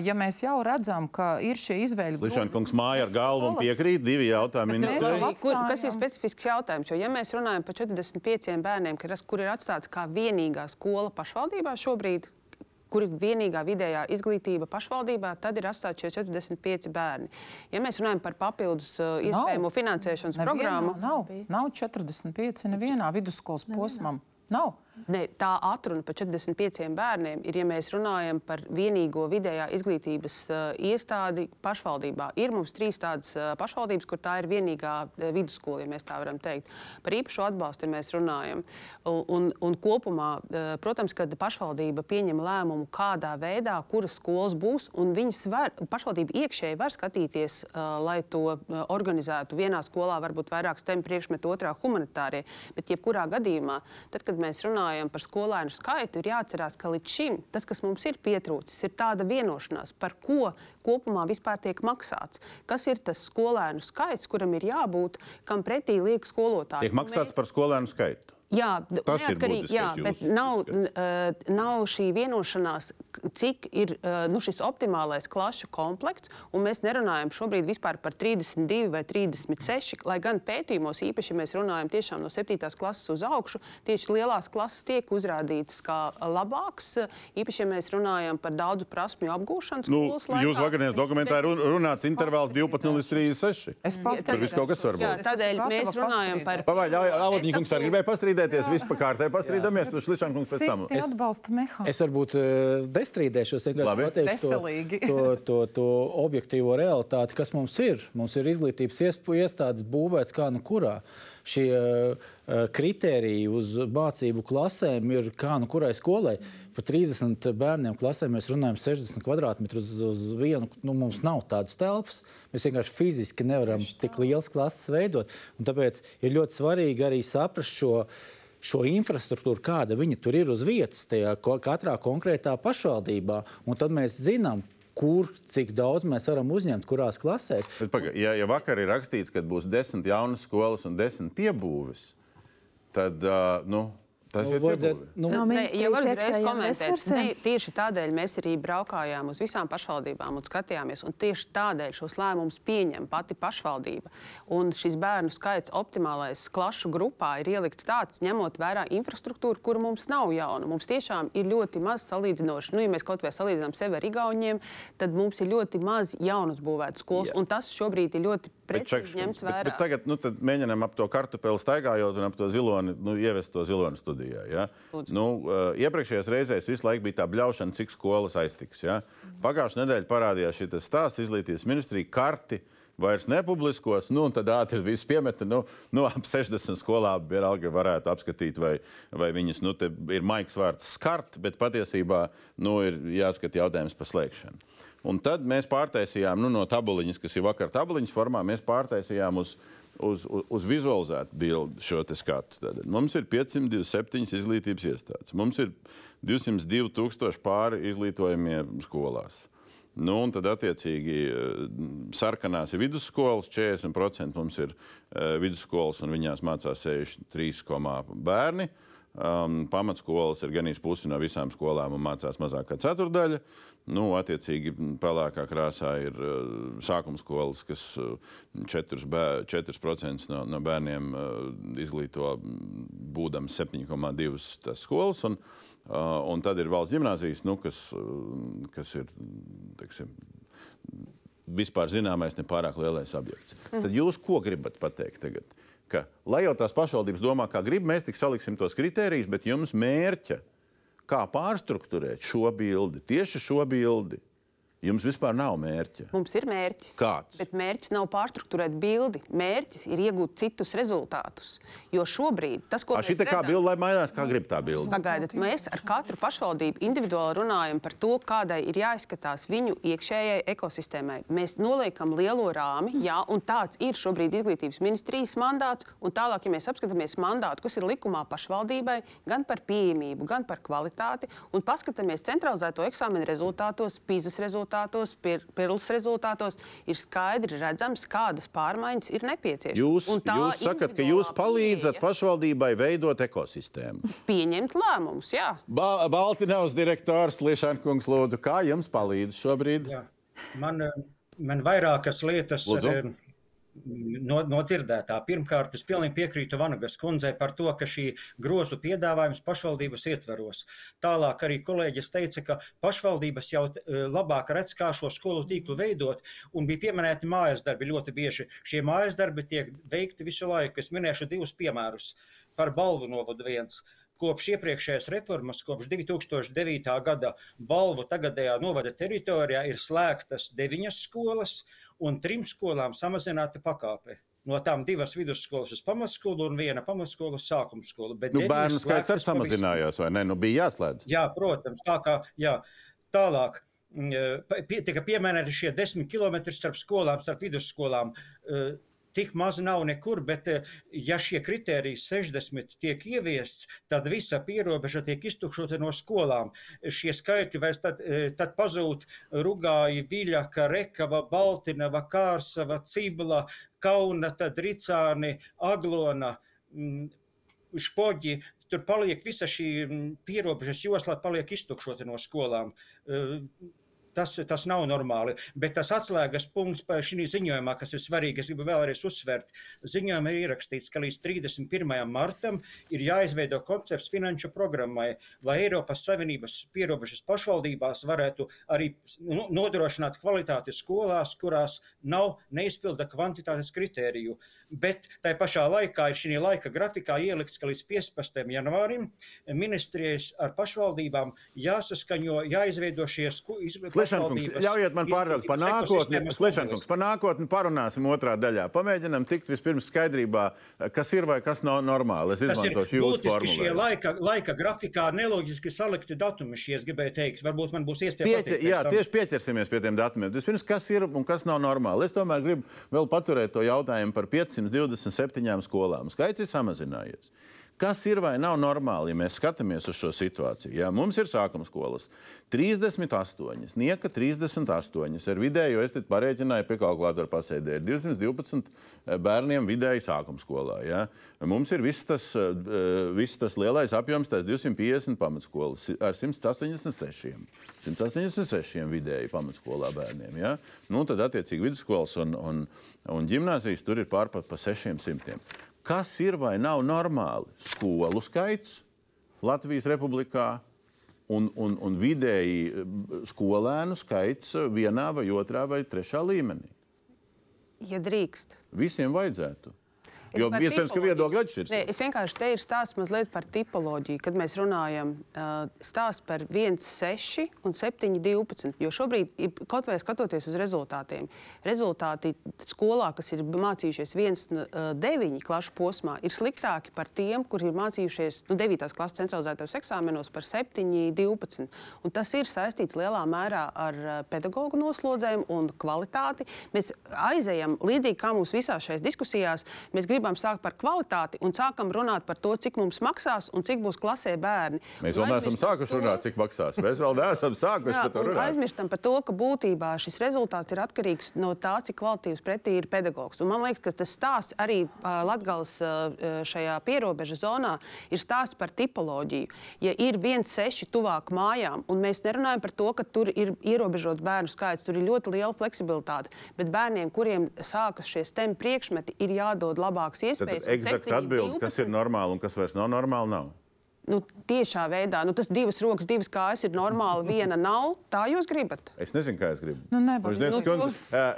ja mēs jau redzam, ka ir šie izvēļu Lišana kungs māja ar galvu un piekrīt divi jautājumi Kur, kas ir specifisks jautājums? Jo, ja mēs runājam par 45 bērniem, kur, kur ir atstāta kā vienīgā skola pašvaldībā šobrīd, kur ir vienīgā vidējā izglītība pašvaldībā, tad ir atstāti šie 45 bērni. Ja mēs runājam par papildus uh, iespējamo finansēšanas Nevienā programmu, Nav, nav 45 nevienā vidusskolas posmam. Nav. Ne, tā atruna par 45 bērniem ir, ja mēs runājam par vienīgo vidējā izglītības uh, iestādi pašvaldībā. Ir mums trīs tādas uh, pašvaldības, kur tā ir vienīgā uh, vidusskola, ja mēs tā varam teikt. Par īpašu atbalstu ja mēs runājam. Un, un, kopumā, uh, protams, kad pašvaldība pieņem lēmumu, kādā veidā, kuras skolas būs, un viņas var, pašvaldība iekšēji var skatīties, uh, lai to uh, organizētu. Vienā skolā varbūt vairāk STEM priekšmetu, otrā humanitārie, bet jebkurā gadījumā, tad, kad mēs runājam par skolēnu skaitu, ir jāatcerās, ka līdz šim tas, kas mums ir pietrūcis, ir tāda vienošanās, par ko kopumā vispār tiek maksāts. Kas ir tas skolēnu skaits, kuram ir jābūt, kam pretī liek skolotāji. Tiek maksāts mēs- par skolēnu skaitu. Jā, Tas ir neatkarīgi, jā, bet nav, uzskats. uh, nav šī vienošanās, cik ir nu, šis optimālais klašu komplekts. un Mēs nerunājam šobrīd vispār par 32 vai 36, lai gan pētījumos, īpaši, ja mēs runājam tiešām no 7. klases uz augšu, tieši lielās klases tiek uzrādītas kā labāks. Īpaši, ja mēs runājam par daudzu prasmju apgūšanu Nu, skolas laikā. Jūsu vakardienas dokumentā ir run- runāts intervāls 12 līdz 36. Es Tur viss kaut kas var Jā, būt. tādēļ mēs runājam par Pavaļ, Avodņikungs arī gribēja pastrīdēties, vispār pastrīdamies, uz Lišankungs pēc tam. Mehānismi. Es varbūt nestrīdēšos, Labi. vienkārši pateikšu to, to, to, to objektīvo realitāti, kas mums ir. Mums ir izglītības iestādes būvēts kā nu kurā. Šie uh, kriteriji uz mācību klasēm ir kā nu kurai skolai. Par 30 bērniem klasē mēs runājam 60 kvadrātmetrus uz, uz vienu. Nu, mums nav tādas telpas. Mēs vienkārši fiziski nevaram tik lielas klases veidot. Un tāpēc ir ļoti svarīgi arī saprast šo šo infrastruktūru, kāda viņa tur ir uz vietas, tajā katrā konkrētā pašvaldībā. Un tad mēs zinām, kur, cik daudz mēs varam uzņemt, kurās klasēs. Bet, paga, ja, ja vakar ir rakstīts, ka būs desmit jaunas skolas un desmit piebūves, tad uh, nu, tas Nu, ir vajadzētu- piebūve. No Ne, ja ministrijas varu uzreiz komentēt, ne, tieši tādēļ mēs arī braukājām uz visām pašvaldībām un skatījāmies. Un tieši tādēļ šos lēmumus pieņem pati pašvaldība. Un šis bērnu skaits optimālais klašu grupā ir ielikts tāds, ņemot vērā infrastruktūru, kura mums nav jauna. Mums tiešām ir ļoti maz salīdzinoši. Nu, ja mēs kaut vai salīdzinām sevi ar Igauniem, tad mums ir ļoti maz jaunas būvētas skolas. Jā. Un tas šobrīd ir ļoti precīzi ņemts bet, vērā. bet tagad nu, mēģinām ap to kartupeli staigājot un ap to ziloni, nu, ievest to ziloni studijā. Ja? Lūdzu. Nu, uh, iepriekšējās reizēs visu laiku bija tā bļaušana, cik skolas aiztiks. Ja? Pagājušā nedēļa parādījās šis stāsts izglītības ministrija karti vairs nepubliskos. Nu, un tad ātri viss piemeta. Nu, nu, ap 60 skolām vienalga varētu apskatīt, vai, vai viņas nu, ir maigs vārds skart, bet patiesībā nu, ir jāskata jautājums par slēgšanu. Un tad mēs pārtaisījām nu, no tabuliņas, kas ir vakar tabuliņas formā, mēs pārtaisījām uz, uz, uz, uz vizualizētu bildi šo skatu. Tātad mums ir 527 izglītības iestādes. Mums ir 202 tūkstoši pāri izglītojamie skolās. Nu, tad, attiecīgi, eh, sarkanās ir vidusskolas, 40% mums ir uh, vidusskolas, un viņās mācās 63 bērni. Um, pamatskolas ir gan īsti pusi no visām skolām un mācās mazāk kā ceturdaļa. Nu, attiecīgi, pelēkā krāsā ir uh, sākuma skolas, kas uh, 4%, bēr, 4 no, no bērniem uh, izglīto būdams 7,2 skolas. Un, Uh, un tad ir valsts gimnāzijas, nu, kas, kas ir teiksim, vispār zināmais, ne pārāk lielais objekts. Mm. Tad jūs ko gribat pateikt tagad? Ka, lai jau tās pašvaldības domā, kā grib, mēs tik saliksim tos kritērijus, bet jums mērķa, kā pārstruktūrēt šo bildi, tieši šo bildi, Jums vispār nav mērķa. Mums ir mērķis. Kāds? Bet mērķis nav pārstruktūrēt bildi. Mērķis ir iegūt citus rezultātus. Jo šobrīd tas, ko A, mēs šita kā redzam, bilde, lai mainās, kā grib tā bilde. Pagaidiet, mēs ar katru pašvaldību individuāli runājam par to, kādai ir jāizskatās viņu iekšējai ekosistēmai. Mēs noliekam lielo rāmi, jā, un tāds ir šobrīd izglītības ministrijas mandāts. Un tālāk, ja mēs apskatāmies mandātu, kas ir likumā pašvaldībai, gan par pieejamību, gan par kvalitāti, un paskatāmies centralizēto eksāmenu rezultātos, pīzes rezultātos, pirls rezultātos, ir skaidri redzams, kādas pārmaiņas ir nepieciešamas. Jūs, Un tā jūs sakat, ka jūs palīdzat pieeja pašvaldībai veidot ekosistēmu. pieņemt lēmumus. Jā. Ba Baltiņas direktors Lišankungs, lūdzu, kā jums palīdz šobrīd? Jā. Man, eh, man vairākas lietas Lūdzu. eh, no, no dzirdētā. Pirmkārt, es pilnīgi piekrītu Vanagas kundzei par to, ka šī grozu piedāvājums pašvaldības ietveros. Tālāk arī kolēģis teica, ka pašvaldības jau eh, labāk redz, kā šo skolu tīklu veidot, un bija pieminēti mājas darbi ļoti bieži. Šie mājas darbi tiek veikti visu laiku. Es minēšu divus piemērus par balvu novadu viens. Kopš iepriekšējās reformas, kopš 2009. gada balvu tagadējā novada teritorijā ir slēgtas deviņas skolas un trim skolām samazināta pakāpe. No tām divas vidusskolas uz pamatskolu un viena pamatskola uz sākuma skolu. Bet Nu, bērnu skaits arī samazinājās, vai ne? Nu, bija jāslēdz. Jā, protams, tā kā jā. tālāk. mm, eh, Pie, tika pieminēti šie desmit kilometri starp skolām, starp vidusskolām. Eh, Tik maz nav nekur, bet, eh, ja šie kriteriji 60 tiek ieviests, tad visa pierobeža tiek iztukšota no skolām. Šie skaitļi vairs tad, eh, tad pazūd Rugāja, Viļaka, Rekava, Baltinava, Kārsava, Cibla, Kauna, tad Ricāni, Aglona. mm, Špoģi, tur paliek visa šī mm, pierobežas josla, paliek iztukšota no skolām. Tas, tas nav normāli. Bet tas atslēgas punkts šī ziņojumā, kas ir svarīgi, es gribu vēlreiz uzsvērt. Ziņojumā ir ierakstīts, ka līdz 31. martam ir jāizveido koncepts finanšu programmai, lai Eiropas Savienības pierobežas pašvaldībās varētu arī nu, nodrošināt kvalitāti skolās, kurās nav neizpilda kvantitātes kritēriju. Bet tai pašā laikā ir šī laika grafikā ielikts, ka līdz 15. janvārim ministrijas ar pašvaldībām jāsaskaņo, jāizveido šie izglītības ļaujiet man pārtraukt par nākotni. Slišankungs, par nākotni parunāsim otrā daļā. Pamēģinam tikt vispirms skaidrībā, kas ir vai kas nav normāli. Es izmantošu jūsu būtiski šie laika, laika grafikā neloģiski salikti datumi. Šie, es gribēju teikt, varbūt man būs iespēja Pieķer, pateikt. jā, tam. tieši pieķersimies pie tiem datumiem. Vispirms, kas ir un kas nav normāli? Es tomēr gribu vēl paturēt to jautājumu par 527 skolām. Skaits ir samazinājies. Kas ir vai nav normāli, ja mēs skatāmies uz šo situāciju? Jā, mums ir sākuma skolas 38, nieka 38. Ar vidējo es te parēķināju, pie kalkulātora pasēdē ir 212 bērniem vidēji sākuma skolā. Jā. Mums ir viss tas, eh, viss tas lielais apjoms, tās 250 pamatskolas ar 186. 186 vidēji pamatskolā bērniem. Ja? Nu, tad, attiecīgi, vidusskolas un, un, un gimnāzijas tur ir pārpat pa 600. Kas ir vai nav normāli? Skolu skaits Latvijas Republikā un, un, un vidēji skolēnu skaits vienā vai otrā vai trešā līmenī. Ja drīkst. Visiem vajadzētu. Jo iespējams, ka viedokļi atšķiras. Nē, es vienkārši te ir stāsts mazliet par tipoloģiju, kad mēs runājam uh, stāsts par 1, 6 un 7, 12. Jo šobrīd, kaut vai skatoties uz rezultātiem, rezultāti skolā, kas ir mācījušies 1, uh, 9 klašu posmā, ir sliktāki par tiem, kuri ir mācījušies nu, 9. klases centralizētos eksāmenos par 7, 12. Un tas ir saistīts lielā mērā ar uh, pedagoģu noslodzējumu un kvalitāti. Mēs aizejam līdzīgi kā mums visās šajās diskusijās. Mēs gribam sākt par kvalitāti un sākam runāt par to, cik mums maksās un cik būs klasē bērni. Mēs vēl neesam sākuši to- runāt, cik maksās. Mēs vēl neesam sākuši Jā, par to un runāt. aizmirstam par to, ka būtībā šis rezultāts ir atkarīgs no tā, cik kvalitīvs pretī ir pedagogs. Un man liekas, ka tas stāsts arī uh, šajā pierobežas zonā ir stāsts par tipoloģiju. Ja ir viens seši tuvāk mājām, un mēs nerunājam par to, ka tur ir ierobežots bērnu skaits, tur ir ļoti liela fleksibilitāte, bet bērniem, kuriem sākas šie STEM priekšmeti, ir jādod labākas iespējas. eksakti 7, atbild, kas ir 12 normāli un kas vairs nav normāli. Nav. Nu, tiešā veidā, nu, tas divas rokas, divas kājas ir normāli, viena nav. Tā jūs gribat? Es nezinu, kā es gribu. Nu. Prezidents Nu,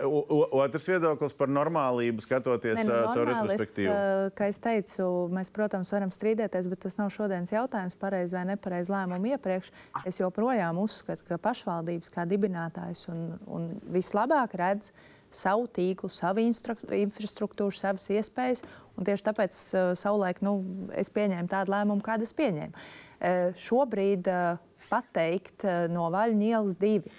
o- o- Otrs viedoklis par normālību, skatoties Nē, nu, caur es, retrospektīvu. eh, Kā es teicu, mēs, protams, varam strīdēties, bet tas nav šodienas jautājums, pareizi vai nepareizi lēmumu iepriekš. Es joprojām uzskatu, ka pašvaldības kā dibinātājs un, un vislabāk redz savu tīklu, savu infrastruktūru, savas iespējas. un Tieši tāpēc uh, savulaik nu, es pieņēmu tādu lēmumu, kādu es pieņēmu. Uh, šobrīd uh, pateikt uh, no Vaļņu ielas divi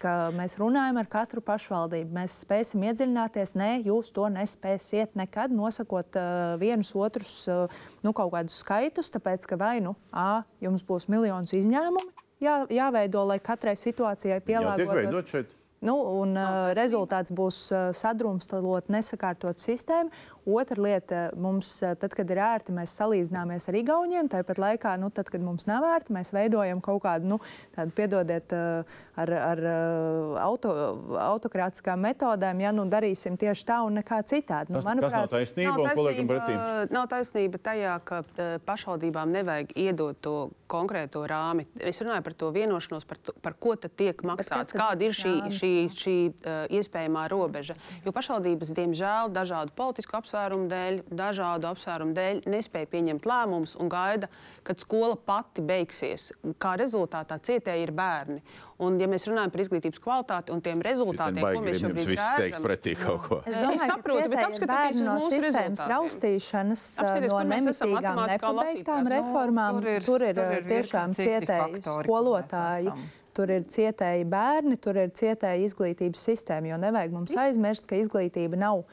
ka mēs runājam ar katru pašvaldību. Mēs spēsim iedziļināties. Nē, jūs to nespēsiet nekad nosakot uh, vienus otrus uh, nu, kaut kādus skaitus, tāpēc ka vai nu A, jums būs miljonus izņēmumu, jā, jāveido, lai katrai situācijai pielāgotos. šeit. Nu, un, uh, rezultāts būs uh, sadrumstalot, nesakārtot sistēmu. Otra lieta, mums, uh, tad, kad ir ērti, mēs salīdzināmies ar Igauniem. Tāpat laikā, nu, tad, kad mums nav ērti, mēs veidojam kaut kādu, nu, tādu, piedodiet, uh, ar, ar uh, auto, autokrātiskām metodēm. Ja nu darīsim tieši tā un nekā citādi. Nu, Tas, kas nav taisnība un ko liekam pretī? Nav taisnība tajā, ka pašvaldībām nevajag iedot to konkrēto rāmi. Es runāju par to vienošanos, par, to, par ko tad tiek maksāts, tad kāda ir tas šī, rāmis? šī, šī uh, iespējamā robeža. Jo pašvaldības, diemžēl, dažādu politisku apsvērumu dēļ, dažādu apsvērumu dēļ nespēja pieņemt lēmumus un gaida, kad skola pati beigsies. Kā rezultātā cietēji ir bērni. Un, ja mēs runājam par izglītības kvalitāti un tiem rezultātiem, ko mēs šobrīd viss teikt redzam, pretī kaut ko. Es Es domāju, ka saprotu, bet ir apskatieties no mūsu sistēmas raustīšanas, Apskatieties, no nemitīgām, nepabeigtām lasītājs. reformām. Nu, tur ir- tur ir, tur ir tiešām cietēji skolotāji. Tur ir cietēji bērni, tur ir cietēji izglītības sistēma. Jo nevajag mums aizmirst, ka izglītība nav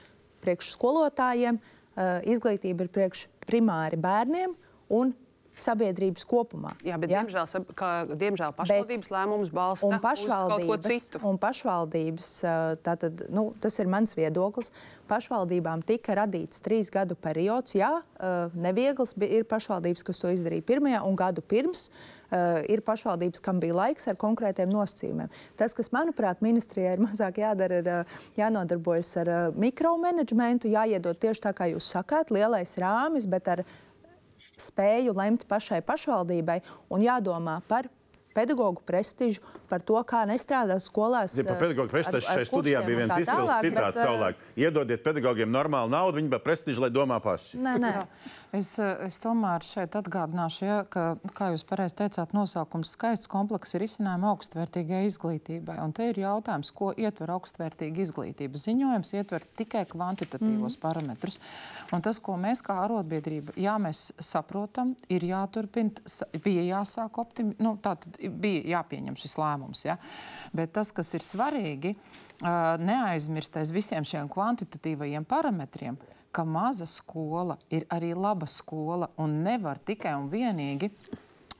priekš skolotājiem, uh, izglītība ir priekš primāri bērniem un sabiedrības kopumā. Jā, bet Ja? diemžēl, kā, diemžēl pašvaldības lēmums balsta Un uz kaut ko pašvaldības, citu. un pašvaldības ā, tātad, nu, tas ir mans viedoklis. Pašvaldībām tika radīts trīs gadu periods. Jā, ā, neviegls ir pašvaldības, kas to izdarīja pirmajā un gadu pirms. ā, Ir pašvaldības, kam bija laiks ar konkrētiem nosacījumiem. Tas, kas, manuprāt, ministrijai ir mazāk jādara, ir ā, jānodarbojas ar ā, mikromanagementu, jāiedod tieši tā, kā jūs sakāt, lielais rāmis, bet ar spēju lemt pašai pašvaldībai un jādomā par pedagoģu prestižu, par to, kā nestrādāt skolās. Ja par pedagoģu prestižu šajā studijā bija viens izcils citāts ā, savulaik. Iedodiet pedagogiem normālu naudu, viņi par prestižu, lai domā paši. Nē, nē. Es, eh, es tomēr šeit atgādināšu, ja, ka, kā jūs pareizi teicāt, nosaukums skaists komplekss ir izcinājuma augstvērtīgai izglītībai. Un te ir jautājums, ko ietver augstvērtīga izglītība. Ziņojums ietver tikai kvantitatīvos mm. parametrus. Un tas, ko mēs kā arotbiedrība, jā, mēs saprotam, ir jāturpina, bija jāsāk optimi, nu, tātad bija jāpieņem šis lēmums. Ja? Bet tas, kas ir svarīgi, neaizmirst aiz visiem šiem kvantitatīvajiem parametriem, ka maza skola ir arī laba skola un nevar tikai un vienīgi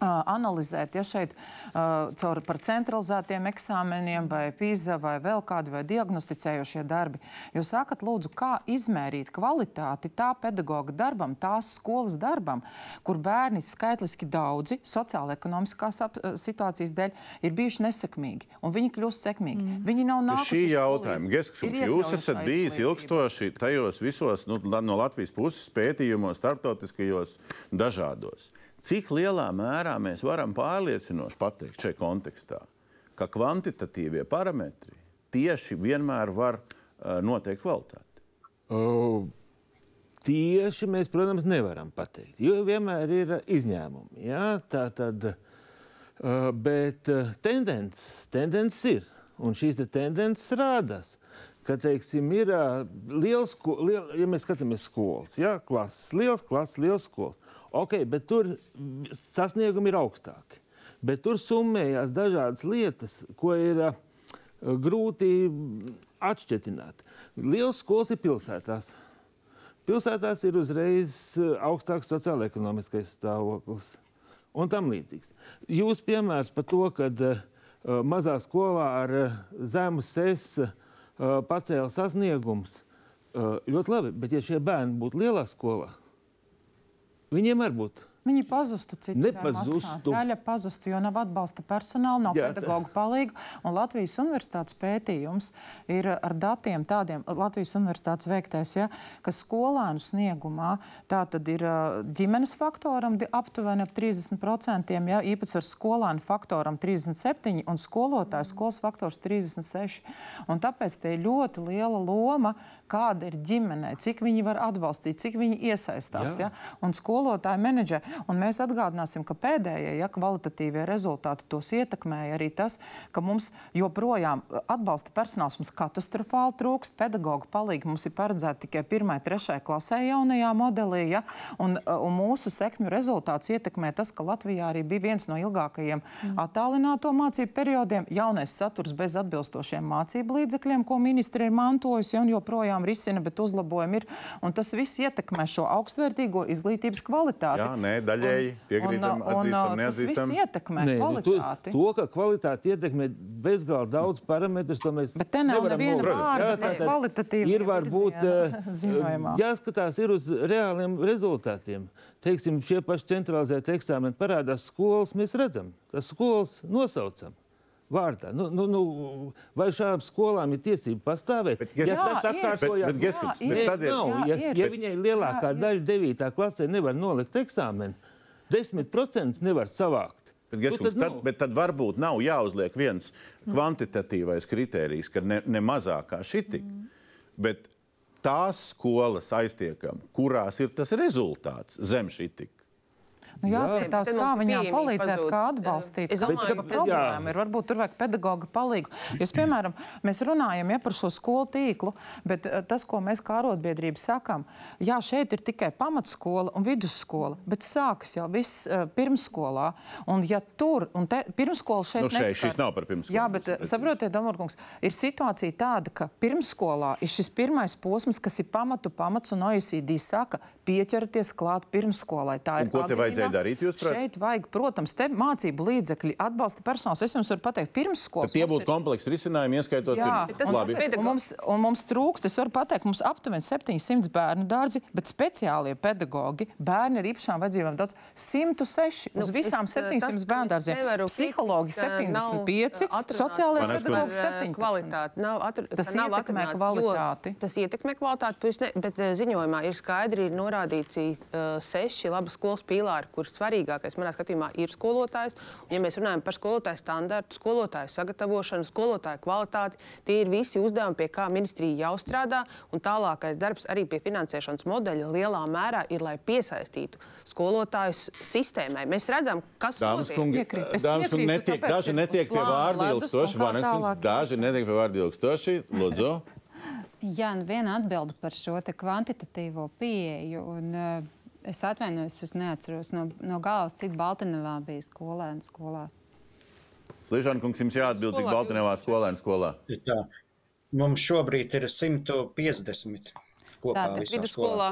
analizēt, ja šeit uh, caur par centralizētiem eksāmeniem vai pīza vai vēl kādi vai diagnosticējošie darbi. Jūs sakat, lūdzu, kā izmērīt kvalitāti tā pedagoga darbam, tās skolas darbam, kur bērni skaitliski daudzi sociāla-ekonomiskās situācijas dēļ ir bijuši nesekmīgi, un viņi kļūst sekmīgi. Mm. Viņi nav nākuši šī jautājuma, Ir jūs esat bijis ilgstoši tajos visos nu, no Latvijas puses pētījumos, starptautiskajos, dažādos. Cik lielā mērā mēs varam pārliecinoši pateikt šajā kontekstā, ka kvantitatīvie parametri tieši vienmēr var uh, noteikt kvalitāti? Uh, tieši mēs, protams, nevaram pateikt, jo vienmēr ir izņēmumi. Jā, tā tad, uh, bet uh, tendences, tendences ir, un šīs te tendences rādās. Ka, teiksim, ir uh, liels, liel, ja mēs skatāmies skolas, jā, klases, liels klases, liels skolas. Ok, bet tur sasniegumi ir augstāki. Bet tur summējās dažādas lietas, ko ir uh, grūti atšķirt. Lielas skolas ir pilsētās. Pilsētās ir uzreiz eh, augstāks sociālais-ekonomiskais stāvoklis un tam līdzīgs. Jūs piemērs par to, ka uh, mazā skolā ar uh, zemu sesu uh, pacēla sasniegums, ļoti labi, bet ja šie bērni būtu lielā skolā, viņiem arī būtu. Viņi pazustu citur. Nepazustu. Daļa pazustu, jo nav atbalsta personāla, nav Jā, pedagoģa palīga. Un Latvijas universitātes pētījums ir ar datiem tādiem, Latvijas universitātes veiktais, ja, ka skolēnu sniegumā tā tad ir ģimenes faktoram aptuveni ap 30%, ja, īpatsvars skolēnu faktoram 37% un skolotāju skolas faktors 36%. Un tāpēc te ir ļoti liela loma, kāda ir ģimenē, cik viņi var atbalstīt, cik viņi iesaistās. Jā. Ja? un skolotāji menedžē. Un mēs atgādināsim, ka pēdējie ja, kvalitatīvie rezultāti tos ietekmēja arī tas, ka mums joprojām atbalsta personāls mums katastrofāli trūkst. Pedagoģa palīga mums ir paredzēta tikai 1. un 3. klasē jaunajā modelī. Ja, un, un mūsu sekmju rezultāts ietekmē tas, ka Latvijā arī bija viens no ilgākajiem mm. attālināto mācību periodiem. Jaunais saturs bez atbilstošiem mācību līdzekļiem, ko ministri ir mantojusi un joprojām risina, bet uzlabojumi ir. Un tas viss ietekmē šo augstvērtīgo izglītības kvalitāti. Jā, nē, daļēji piekrītam, atzīstam, tas neatzīstam. viss ietekmē Nē, nu, to, kvalitāti. to, ka kvalitāte ietekmē bezgalīgi daudz parametru, to mēs Bet te nav nevaram neviena vārda Jā, par tātad kvalitatīviem Ir varbūt virziena eh, ziņojumā. jāskatās ir uz reāliem rezultātiem. Teiksim, šie paši centralizēti eksāmeni parādās skolas, mēs redzam, tas skolas nosaucam. Vārdā. Nu, nu, nu, vai šādām skolām ir tiesība pastāvēt? Bet, ja Jā, tas atkārtojas, Bet- bet, bet ir. tad ir- nav, Jā, ja, ir. ja viņai lielākā Jā, daļa 9. klasē nevar nolikt eksāmenu, 10% nevar savākt. Bet, Nu, Geskins, tad tad, bet tad varbūt nav jāuzliek viens kvantitatīvais kritērijs, ka ne, ne mazāk kā šitik. Bet tās skolas aiztiekam, kurās ir tas rezultāts zem šitik. Nu, jāskatās, Te kā viņām palīdzēt, pazūd. kā atbalstīt. Es domāju, tā ka- problēma ir? Varbūt tur vajag pedagoģa palīgu. Jūs, piemēram, mēs runājam ja, par šo skolu tīklu, bet eh, tas, ko mēs kā arotbiedrība sakām, jā, šeit ir tikai pamatskola un vidusskola, bet sākas jau viss uh, pirmsskolā. Un ja tur, un te, pirmsskola šeit Nu, šeit neskar. šis nav par pirmsskolu. Jā, bet eh, saprotiet, Domārkungs, ir situācija tāda, ka pirmsskolā ir šis pirmais posms, kas ir pamatu pamats, un OECD saka, pieķerties klāt pirmsskolai. Tā Un ir ko te agrīnā. Vajadzēja darīt, jūsuprāt? Šeit vajag, protams, te mācību līdzekļi, atbalsta personāls. Es jums varu pateikt, pirmsskolas. Tad tie būtu kompleksi risinājumi, ieskaitot Jā, pirms- un, Labi. un, mums, un mums trūkst, es varu pateikt, mums aptuveni 700 bērnu dārzi, bet speciālie pedagoģi, bērni ar īpašām vajadzībām daudz 106 uz Nu, visām es, eh, 700 tas, bērnu dārziem. Psihologi piekrist, ka nav, 75, uh, atrunāts sociālajie eh, 17. Kvalitāti. Nav atru, Tas nav ietekmē kvalitāti. jo Tas ietekmē kvalitāti, bet, ne, bet eh, ziņojumā ir skaidri ir norādīti uh, seši labas skolas pīlāri, kur svarīgākais manā skatījumā ir skolotājs. Ja mēs runājam par skolotāju standartu, skolotāju sagatavošanu, skolotāju kvalitāti, tie ir visi uzdevumi, pie kā ministrija jau strādā. Un tālākais darbs arī pie finansēšanas modeļa lielā mērā ir, lai piesaistītu skolotājus sistēmai. Mēs redzam, kas Dāmas kungi, Piekrīt. Dāmas kungi netiek, tāpēc daži ir netiek pie ledus ilgstoši, tālāk daži netiek pie vārda ilgstoši. Lūdzu. Jā, nu viena atbilde par šo te kvantitatīvo pieeju. Un, uh, es atvainojos, es neatceros no, no galvas, cik Baltiņā bija skolēni skolā. Slīžāna kungs, jums jāatbild, cik Skolā Baltinevā skolēnu skolā. Tā. Mums šobrīd ir 150 kopā Tātad visā Vidusskolā.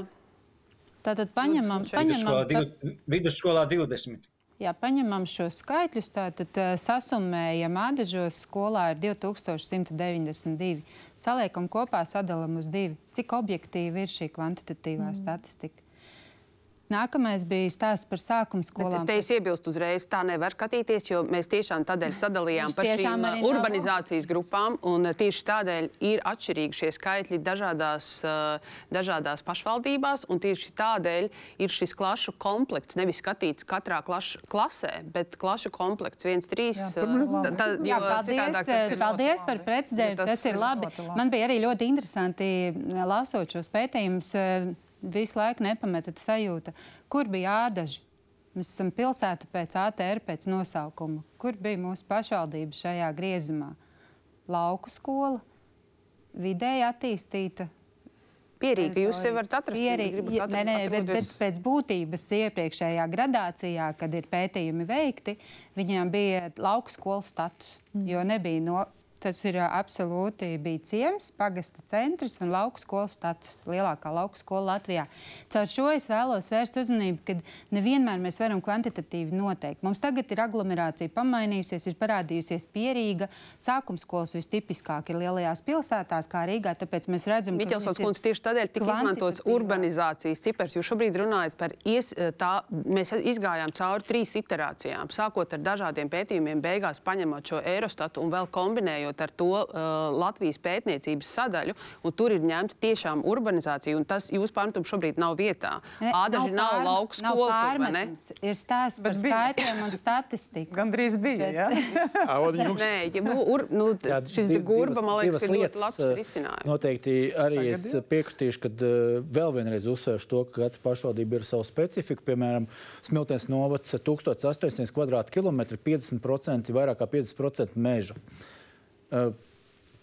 Tātad paņemam, Vidusskolā, paņemam, div, vidusskolā 20. jā, paņemam šos skaitļus, tātad uh, sasummējam ādažos skolā ir 2192. Saliekam kopā, sadalām uz divi. Cik objektīva ir šī kvantitatīvā mm. statistika? Nākamais bija stāsts par sākuma skolām. Bet te es iebilstu uzreiz, tā nevar skatīties, jo mēs tiešām tādēļ sadalījām par šīm uh, urbanizācijas grupām. un, uh, Tieši tādēļ ir atšķirīgi šie skaitļi dažādās, uh, dažādās pašvaldībās. un Tieši tādēļ ir šis klašu komplekts. Nevis skatīts katrā klašu, klasē, bet klašu komplekts viens, trīs. Jā, ta- Jā, paldies, paldies par precizējumu. Tas Tas, ir labi. Man bija arī ļoti interesanti lasot šos pētījumus. Visu laiku nepametat sajūta, kur bija ādaži. Mēs esam pilsēta pēc ATR, pēc nosaukuma. Kur bija mūsu pašvaldība šajā griezumā? Lauku skola, vidēji attīstīta. Pierīgi, jūs sev varat atrast. Gribat ja, nē, nē, bet, bet pēc būtības iepriekšējā gradācijā, kad ir pētījumi veikti, viņiem bija lauku skolas status, jo nebija no. Tas ir absolūti bija ciems, pagasta centrs un lauku skolas status. Lielākā lauku skola Latvijā. Caur šo es vēlos vērst uzmanību, ka nevienmēr mēs varam kvantitatīvi noteikt. Mums tagad ir aglomerācija pamainījusies, ir parādījusies pierīga. Sākums skolas vistipiskāk ir lielajās pilsētās, kā Rīgā. Tāpēc mēs redzam, ka viss ir kundze tieši tādēļ tika izmantots urbanizācijas cipars. Jūs šobrīd runājat par ies, tā, mēs izgājām cauri trīs iterācijām, sākot ar dažādiem pētījumiem, beigās paņemot šo Eurostatu un vēl kombinējot ar to uh, Latvijas pētniecības sadaļu. un Tur ir ņemta tiešām urbanizācija, un tas jūsu pārmetums šobrīd nav vietā. Ādaži nav, nav lauku skola. Ir stāsts par skaitļiem un statistiku. Gan drīz bija. Bet- Ja? Āodiņa kungs, Nē, ja, nu, ur, nu, Jā, šis div- gurba, divas- man liekas, divas ir ļoti labs risinājums. Noteikti arī Tagad es piekritīšu, ka uh, vēl vienreiz uzsvēršu to, ka katra pašvaldība ir sava specifika. Piemēram, Smiltens novads 1800 km2, 50% vairāk kā 50% meža. Uh,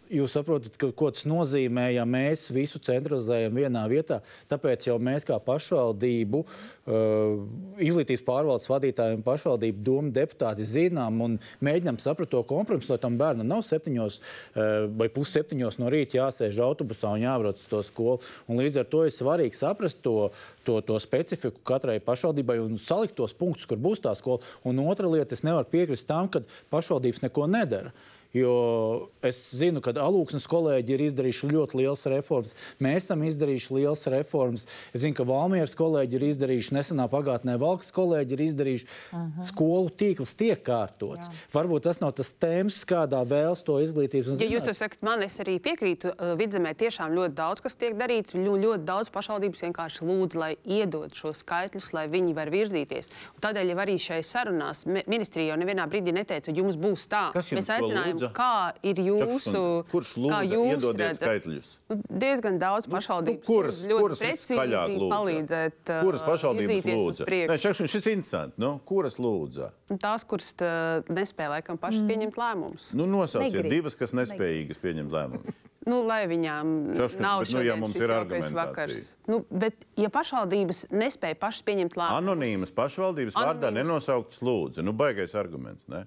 Jūs saprotat, ka, ko tas nozīmē, ja mēs visu centralizējam vienā vietā. Tāpēc jau mēs, kā pašvaldību, uh, izglītības pārvaldes vadītāji un pašvaldību domu deputāti, zinām un mēģinām saprast to kompromisu, lai tam bērnam nav septiņos uh, vai pusseptiņos no rīta jāsēž autobusā un jābrauc uz to skolu. Un līdz ar to ir svarīgi saprast to, to, to specifiku katrai pašvaldībai un salikt tos punktus, kur būs tā skola. Un otra lieta, es nevaru piekrist tam, ka pašvaldības neko nedara. Jo es zinu, ka Alūksnes kolēģi ir izdarījuši ļoti liels reformas. Mēs esam izdarījuši liels reformas. Es zinu, ka Valmieras kolēģi ir izdarījuši, nesenā pagātnē Valkas kolēģi ir izdarījuši. Uh -huh. Skolu tīkls tiek kārtots. Jā. Varbūt tas nav tas tēmas, kādā vēlas to izglītības Ja jūs sakat, man es arī piekrītu. uh, Vidzemē tiešām ļoti daudz kas tiek darīts. Ļo, ļoti daudz pašvaldības vienkārši lūdz, lai iedod šos skaitļus, lai viņi var virzīties. Un tādēļ jau arī šai sarunās mi- ministrija jau nevienā brīdī neteica, ka jums būs tā. Kas jums Mēs aicinājām, lūdza? kā ir jūsu. Kurš kā lūdza jūs iedodiet redzat? skaitļus? Nu, diezgan daudz pašvaldības. kuras, lūdz ļoti kuras precīzi viskaļāk lūdza? palīdzēt. uh, Kuras pašvaldības lūdza? Nē, Čakškundze, šis ir interesants. Nu, kuras lūdza? Un Tās, kuras tā, nespēja laikam pašas mm. pieņemt lēmumus. Nu, nosauciet Negrib. divas, kas nespējīgas pieņemt lēmumus. Nu, lai viņām Čaška, nav bet, nu, ja mums šis ir vakars. Nu, bet, ja pašvaldības nespēja pašas pieņemt lēmumus, Anonīmas pašvaldības vārdā Anonīmas. nenosauktas lūdzu. Nu, baigais arguments. Ne?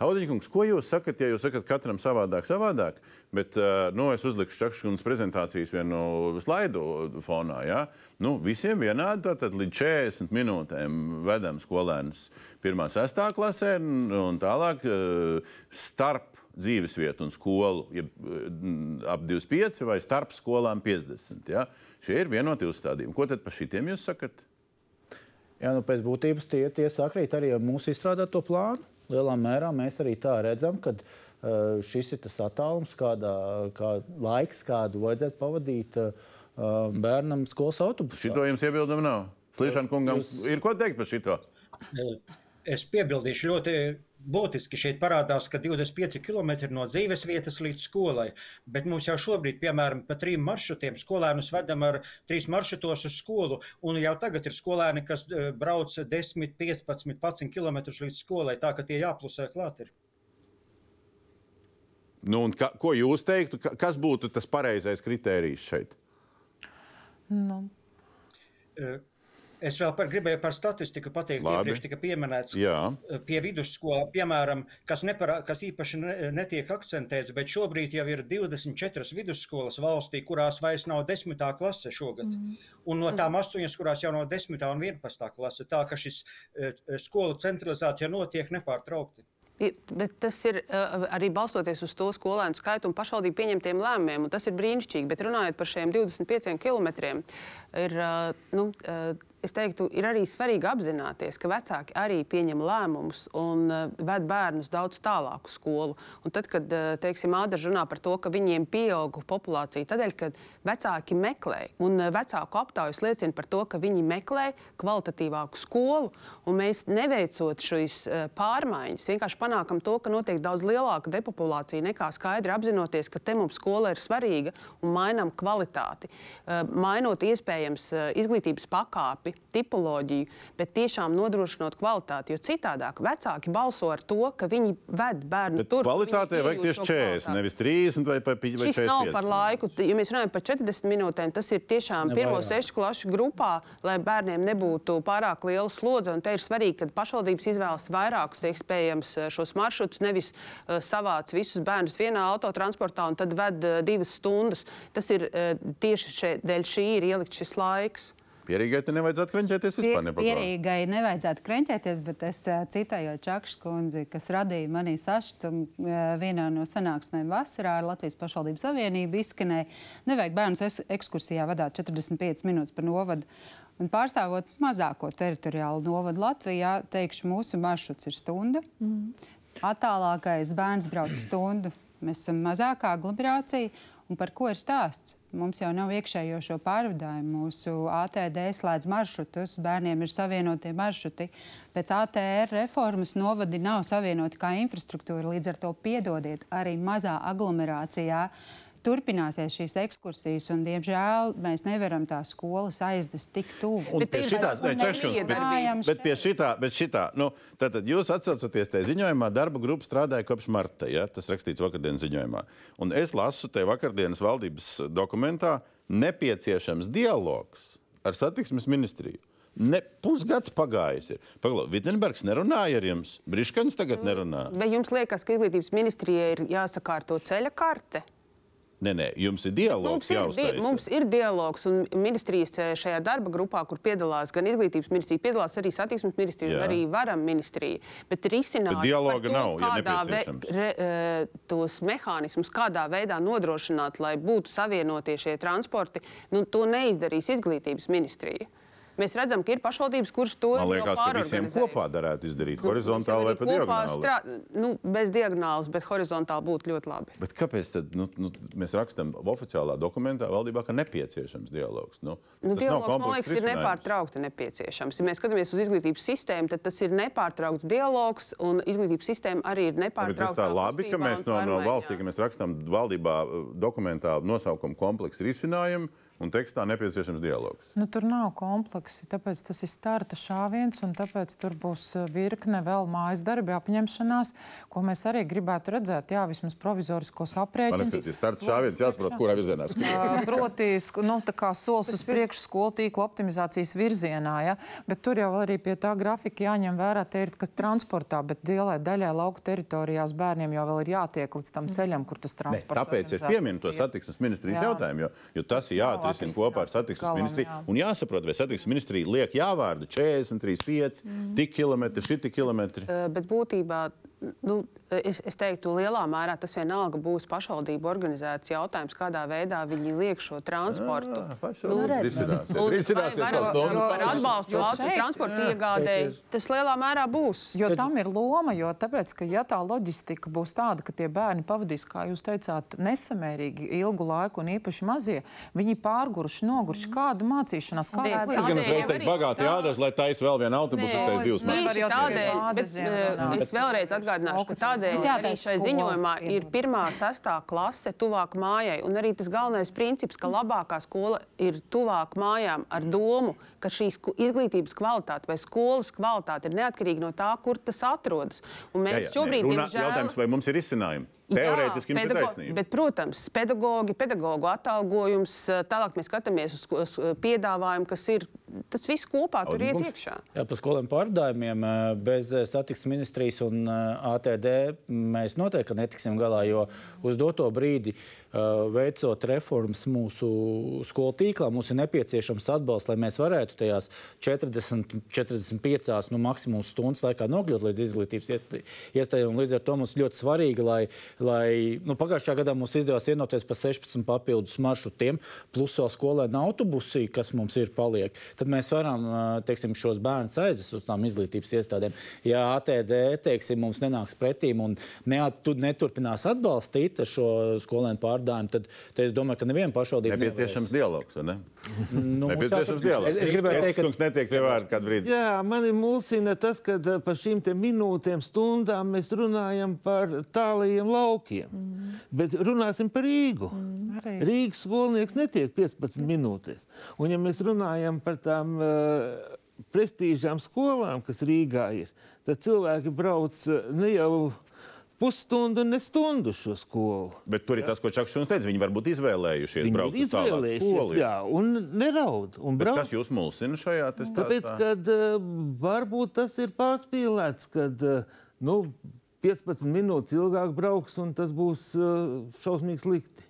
Audiņkungs, ko jūs sakat, ja jūs sakat katram savādāk, savādāk, bet uh, nu, es uzliku Čakškunas prezentācijas vienu slaidu fonā. Ja? Nu, visiem vienādi, tātad līdz 40 minūtēm vedam skolēnus 1. 6. klasē un, tālāk uh, starp dzīvesvietu un skolu ja, ap 25 vai starp skolām 50. Ja? Šie ir vienoti uzstādījumi. Ko tad par šitiem jūs sakat? Jā, nu, pēc būtības tie, tie sakrīt arī ar mūsu izstrādāto plānu. Lielā mērā mēs arī tā redzam, ka uh, šis ir tas attālums, kādā kā laiks, kādu vajadzētu pavadīt uh, bērnam skolas autobusā. Šito jums iebildumu nav. Slīšana kungam Jūs- ir ko teikt par šito? Es piebildīšu, ļoti būtiski šeit parādās, ka 25 km no dzīves vietas līdz skolai, bet mums jau šobrīd, piemēram, pa trim maršrutiem skolēnus vedam ar trīs maršrutos uz skolu, un jau tagad ir skolēni, kas eh, brauc 10, 15, 11 km līdz skolai, tā ka tie jāplusē klāt ir. Nu, un ka, ko jūs teiktu, ka, kas būtu tas pareizais kritērijs šeit? Nu, Es vēl par, gribēju par statistiku pateikt, Labi. iepriekš tika pieminēts. Jā. Pie vidusskolām, piemēram, kas, neparā, kas īpaši ne, netiek akcentēts, bet šobrīd jau ir 24 vidusskolas valstī, kurās vairs nav 10. klase šogad. Mm. Un no tām astoņas, kurās jau nav 10. un 11. klase. Tā ka šis eh, skolu centralizācija notiek nepārtraukti. Bet tas ir uh, arī balstoties uz to skolēnu skaitu un pašvaldību pieņemtiem lēmumiem. un Tas ir brīnišķīgi. Bet runājot par šiem 25 km, ir nu, es teiktu, ir arī svarīgi apzināties, ka vecāki arī pieņem lēmumus un uh, ved bērnus daudz tālāku skolu. Un tad, kad uh, teiksim, Ādams runā par to, ka viņiem pieaug populācija, tādēļ, ka vecāki meklē, un uh, vecāku aptaujas liecina par to, ka viņi meklē kvalitatīvāku skolu, un mēs neveicot šīs pārmaiņas, vienkārši panākam to, ka notiek daudz lielāka depopulācija nekā skaidri apzinoties, ka te mums skola ir svarīga un mainām kvalitāti. Mainot iespējams izglītības pakāpi, tipoloģiju, bet tiešām nodrošinot kvalitāti. Jo citādāk vecāki balso ar to, ka viņi ved bērnu Bet tur. kvalitātē vajag tieši šo 40, kvalitāti. nevis 30 vai, vai, vai Šis 45. nav par laiku. Ja mēs runājam par 40 minūtēm, tas ir tiešām pirmo sešu klašu grupā, lai bērniem nebūtu pārāk liela slodze. Un te ir svarīgi, ka pašvaldības izvēlas vairākus iespējams šos maršrutus, nevis uh, savāc visus bērnus vienā autotransportā un tad ved uh, divas stundas. Tas ir uh, tieši še, dēļ šī ir ielikt šis laiks. Pierīgai te nevajadzētu krenķēties vispār. ne par ko. Pierīgai nevajadzētu krenķēties, bet es eh, citēju Čakšu kundzi, kas radīja manī sašutumu eh, vienā no sanāksmēm vasarā ar Latvijas pašvaldības savienību izskanēja. Nevajag bērnus ekskursijā vadīt 45 minūtes par novadu. Un pārstāvot mazāko teritoriālu novadu Latvijā, teikšu, mūsu maršruts ir stunda. Mm. Attālākais bērns brauc stundu. Mēs esam mazākā aglomerācija. Un par ko ir stāsts? Mums jau nav iekšējo šo pārvadājumu. Mūsu ATD slēdz maršrutus, bērniem ir savienotie maršruti. Pēc ATR reformas novadi nav savienoti kā infrastruktūra. Līdz ar to piedodiet arī mazā aglomerācijā. Turpināsies šīs ekskursijas, un, diemžēl, mēs nevaram tās skolas aizvest tik tuvu. Bet pie šitā, ne, un čekškums, bet, bet pie šitā, bet šitā, nu, tātad jūs atsaucaties tajā ziņojumā, darba grupa strādāja kopš marta, ja, tas rakstīts vakardienas ziņojumā. Un es lasu te vakardienas valdības dokumentā nepieciešams dialogs ar satiksmes ministriju. Ne, pusgads pagājis. ir. Paglau, Vitsenbergs nerunāja ar jums, Briškans tagad nerunā. Vai jums liekas, ka izglītības ministrijai ir jāsakārto ceļa karte? Nē, nē, jums ir dialogs Mums ir, di jāuztaisa. mums ir dialogs, un ministrijas eh, šajā darba grupā, kur piedalās gan izglītības ministrija, piedalās arī satiksmes ministrija, Jā. un arī varam ministrija. Bet risinājums dialoga to, nav, ja kādā nepieciešams. re, eh, tos mehānismus, kādā veidā nodrošināt, lai būtu savienotie šie transporti, nu, to neizdarīs izglītības ministrija. Mēs redzam, ka ir pašvaldības, kuras to Man liekas, ka visiem kopā darētu izdarīt horizontāli vai pa diagonāli. Strā... Nu, bez diagonālas, bet horizontāli būtu ļoti labi. Bet kāpēc tad, nu, nu, mēs rakstām oficiālā dokumentā valdībā, ka nepieciešams dialogs? Nu, Nu, dialogs, man liekas, ir risinājums. nepārtraukti nepieciešams. Ja mēs skatāmies uz izglītības sistēmu, tad tas ir nepārtraukts dialogs, un izglītības sistēma arī ir Bet tas nepārtraukta. tā labi, ka mēs no, no valstī, ka mēs rakstām valdībā uh, dokumentā nosaukumu kompleksu risinājumu un tekstā nepieciešams dialogs. Nu, tur nav kompleksi, tāpēc tas ir starta šāviens, un tāpēc tur būs uh, virkne vēl mājas darbi, apņemšanās, ko mēs arī gribētu redzēt. Jā, vismaz provizoriskos Man aprēķinus. liekas, ka starts šāviens jāsaprot, kurā virzienā skrien. Ā, Proti, nu, tā kā solis uz priekšu skolu tīkla optimizācijas virzienā, ja? bet tur jau arī pie tā grafika jāņem vērā, te ir, ka transportā, bet lielai daļai lauku teritorijās bērniem jau vēl ir jātiek līdz tam ceļam, kur tas Ne, transports. tāpēc es pieminu to ir. satiksmes ministrijas jautājumu, jo, jo tas ir nav jāatrisina kopā ar satiksmes galam, ministriju. jā. Un jāsaprot, vai satiksmes ministrija liek jāvārdu 40, 35, Mm. tik kilometri, šiti kilometri. Eh, Bet būtībā nu, es, es teiktu, lielā mērā tas vienalga būs pašvaldību organizēts jautājums, kādā veidā viņi liek šo transportu. Ah, savs varam- domu. Par atbalstu transporta iegādēji. Tas lielā mērā būs. Jo tam ir loma, jo tāpēc, ka ja tā loģistika būs tāda, ka tie bērni pavadīs, kā jūs teicāt, nesamērīgi ilgu laiku, un īpaši mazie, viņi pārguruši, noguruši kādu mācīšanās, kādu Tieši Es gan uzreiz teiktu, bagāti tā- jādaž, lai taisa vēl vienu autobusu, es jau tikai tādēļ, bet, eh, es vēlreiz atgādināšu, ka tādēļ arī šai ziņojumā ir pirmā, sestā klase tuvāk mājai. Un arī tas galvenais princips, ka labākā skola ir tuvāk mājām ar domu, ka šīs izglītības kvalitāte vai skolas kvalitāte ir neatkarīga no tā, kur tas atrodas. Un Jā, mēs jā, šobrīd, nē, runā- diemžēl, Jautājums, vai mums ir izcinājumi? Teorētiski jums ir taisnība. Bet, protams, pedagogi, pedagoģu atalgojums, tālāk mēs skatāmies uz, uz piedāvājumu, kas ir. Tas viss kopā tur iet iekšā. Jā, par skolēm pārdājumiem bez satiksmes ministrijas un ATD mēs noteikti netiksim galā, jo uz doto brīdi, eh, veicot reformas mūsu skolu tīklā, mums ir nepieciešams atbalsts, lai mēs varētu tajās 40, 45, nu, maksimums stundas laikā nokļūt līdz izglītības iestā- iestādēm. Līdz ar to mums ļoti svarīgi, lai, lai nu, pagājušajā gadā mums izdevās vienoties par 16 papildus maršrutiem, plus vēl skolēnu autobusi, kas mums ir paliek. Tad mēs varam ā, teiksim, šos bērnus aizvest uz tām izglītības iestādēm. Ja ATD teiksim, mums nenāks pretīm un neat, tu- neturpinās atbalstīt šo skolēnu pārdājumu, tad, tad es domāju, ka neviena pašvaldība Nepieciešams dialogs, vai ne? Nu, Nepieciešams dialogs. Es, es gribēju teikt, ka kungs netiek pie vārda kādu brīdi. Jā, mani mulsina tas, ka eh, par šīm te minūtēm, stundām mēs runājam par tālajiem laukiem. Mm. Bet runāsim par Rīgu. Mm. Rīgas skolnieks netiek 15 minūtēs. Un ja mēs runājam par tām uh, prestīžām skolām, kas Rīgā ir, tad cilvēki brauc eh, ne jau pusstundu, ne stundu šo skolu. Bet tur ir tas, ko Čakšs jums teica. Viņi varbūt izvēlējušies Viņi braukt uz tālāku skolu. jā, un neraud. Un brauc. kas jūs mulsina šajā testā? Tāpēc, ka varbūt tas ir pārspīlēts, kad uh, nu, 15 minūtes ilgāk brauks, un tas būs uh, šausmīgi slikti.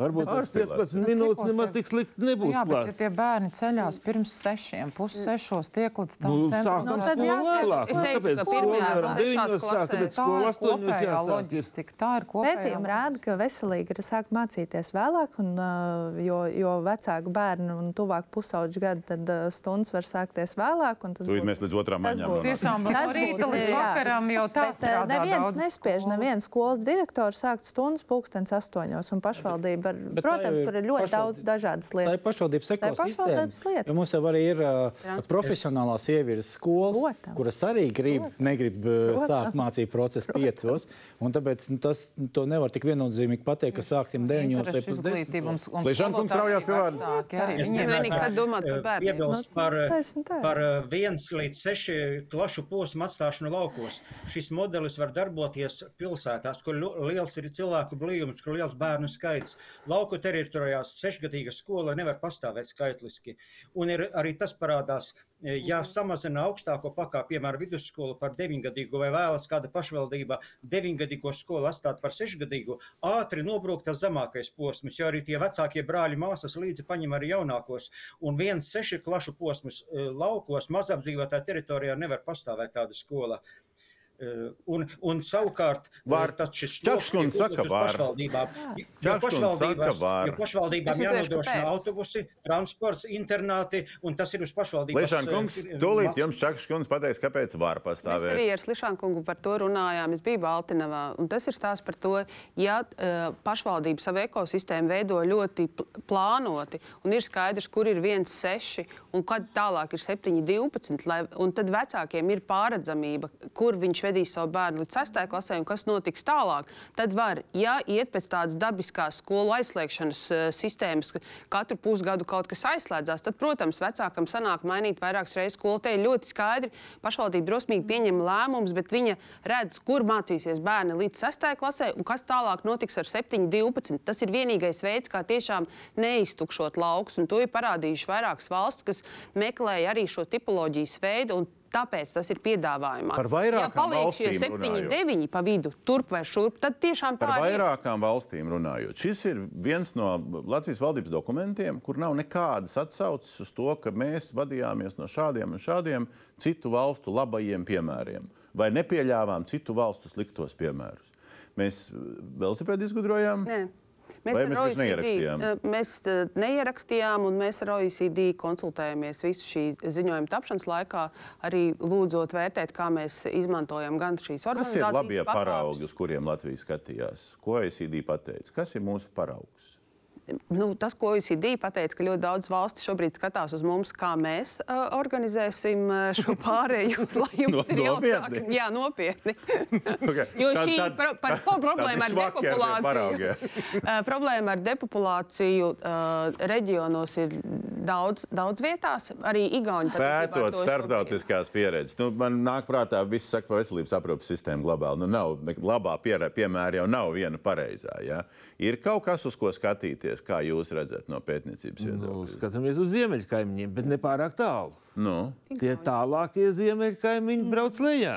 Varbūt tas Pārspīlēts. 15 Bet minūtes nemaz tik slikti Nu nebūs. Jā, bet ja klāt. tie bērni ceļās pirms sešiem, pussešos tiek līdz tam Nu, centram. Nu, tad skolu vēlāk. es Nu, teicu, ka pirmajā deviņos sākt, bet ir astoņos jāsāk? Tā ir kopējā Pētījumi rāda, ka veselīgi ir sākt mācīties vēlāk, un, uh, jo, jo vecāki bērni un tuvāk pusauģi gadi, tad uh, stundas var sākties vēlāk. un tas būtu- mēs līdz otrām nonāksim. Tiešām no Tas rīta būtu, līdz vakaram jau tā uh, strādā neviens daudz nespiež, skolas. neviens skolas direktors sākt stundas pulkstens astoņos, un pašvaldība, ar, Bet protams, tur ir ļoti pašvaldība. daudz dažādas lietas. Tā ir pašvaldības ekosistēma. lieta. Jo mums jau arī ir uh, profesionālās sievietes skolas, Protams. kuras arī grib, negrib uh, Protams. sākt mācību procesu piecos. un Tāpēc nu, tas, to nevar tik viennozīmīgi pateikt, ka sāksim deviņos vai Interešu pusdesmit. izglītība un, un Slišankungs skolotāji traujās pie vārda. viņiem nekad domāt par eh, bērniem. Piebilst Nu, par, tā. par eh, viens līdz seši klašu posmu atstāšanu laukos. Šis modelis var darboties pilsētās, kur liels ir cilvēku blīvums, kur liels bērnu skaits. Lauku teritorijās sešgadīga skola nevar pastāvēt skaitliski. Un ir arī tas parādās, eh, ja samazina augstāko pakāpi, piemēram, vidusskolu par deviņgadīgu vai vēlas kāda pašvaldība deviņgadīgo skolu atstāt par sešgadīgu, ātri nobrūk tas zemākais posms, jo arī tie vecākie brāļi māsas līdzi paņem arī jaunākos. Un viens seši klašu posmus eh, laukos mazapdzīvotā teritorijā nevar pastāvēt tāda skola. Eh, Un, un savukārt, Var. eh, tas šis kundze saka, var. pašvaldībām. Jo pašvaldībās- var. jo pašvaldībām jānodrošina autobusi, transports, internāti, un tas ir uz pašvaldības. Liešana eh, kungs, tūlīt jums Čakšs kundze pateiks, kāpēc var Mēs pastāvēt. arī ar Slišanku kungu par to runājām. Es biju Baltiņā. Tas ir stāsts par to, ja uh, pašvaldība savu ekosistēmu veido ļoti pl plānoti, un ir skaidrs, kur ir viens seši un kad tālāk ir 7, 12. Lai, un tad vecākiem ir pārredzamība, kur viņš vedīs savu bērnu līdz 6. klasē un kas notiks tālāk. Tad var, ja iet pēc tādas dabiskās skolu aizslēgšanas uh, sistēmas, ka katru pusgadu kaut kas aizslēdzās, tad, protams, vecākam sanāk mainīt vairākas reizes ir ļoti skaidri. Pašvaldība drosmīgi pieņem lēmumus, bet viņa redz, kur mācīsies bērni līdz 6. klasē un kas tālāk notiks ar 7, 12. Tas ir vienīgais veids, kā tiešām neiztukšot laukus. Un to ir parādījuši vairākas valsts, kas meklēja arī šo tipoloģijas veidu. Tāpēc tas ir piedāvājumā. Par vairākām ja paliek šie valstīm 7, runājot. 9 pa vidu, turp vai šurp, tad tiešām tā Par ir. vairākām valstīm runājot. Šis ir viens no Latvijas valdības dokumentiem, kur nav nekādas atsauces uz to, ka mēs vadījāmies no šādiem un šādiem citu valstu labajiem piemēriem vai nepieļāvām citu valstu sliktos piemērus. Mēs velosipēdu izgudrojām. Nē. Mēs Vai mēs OECD, neierakstījām? eh, Mēs eh, neierakstījām, un mēs ar OECD konsultējāmies visu šī ziņojuma tapšanas laikā, arī lūdzot vērtēt, kā mēs izmantojam gan šīs Kas ir organizācijas labie paraugi, uz kuriem Latvija skatījās? Ko OECD pateica? Kas ir mūsu paraugs? Nu, tas, ko OECD pateica, ka ļoti daudz valstu šobrīd skatās uz mums, kā mēs uh, organizēsim uh, šo pārēju, lai jums No- ir nopietni? Jā, nopietni. Okay. Jo Tad- šī tad- pro, par po, problēma ar depopulāciju. paraugiem. Uh, problēma ar depopulāciju uh, reģionos ir daudz, daudz vietās. Arī Igauni patiesībā ar Pētot to starptautiskās pieredzes, nu, man nāk prātā, viss saka, ka veselības aprūpes sistēma globāli. Nu, nav, labā piera- piemēra jau nav viena pareizā. Ja? Ir kaut kas, uz ko skatīties, kā jūs redzat no pētniecības Nu, viedokļa. skatāmies uz ziemeļkaimiņiem, bet ne pārāk tālu. Nu, Tie tālākie ziemeļkaimiņi brauc lejā.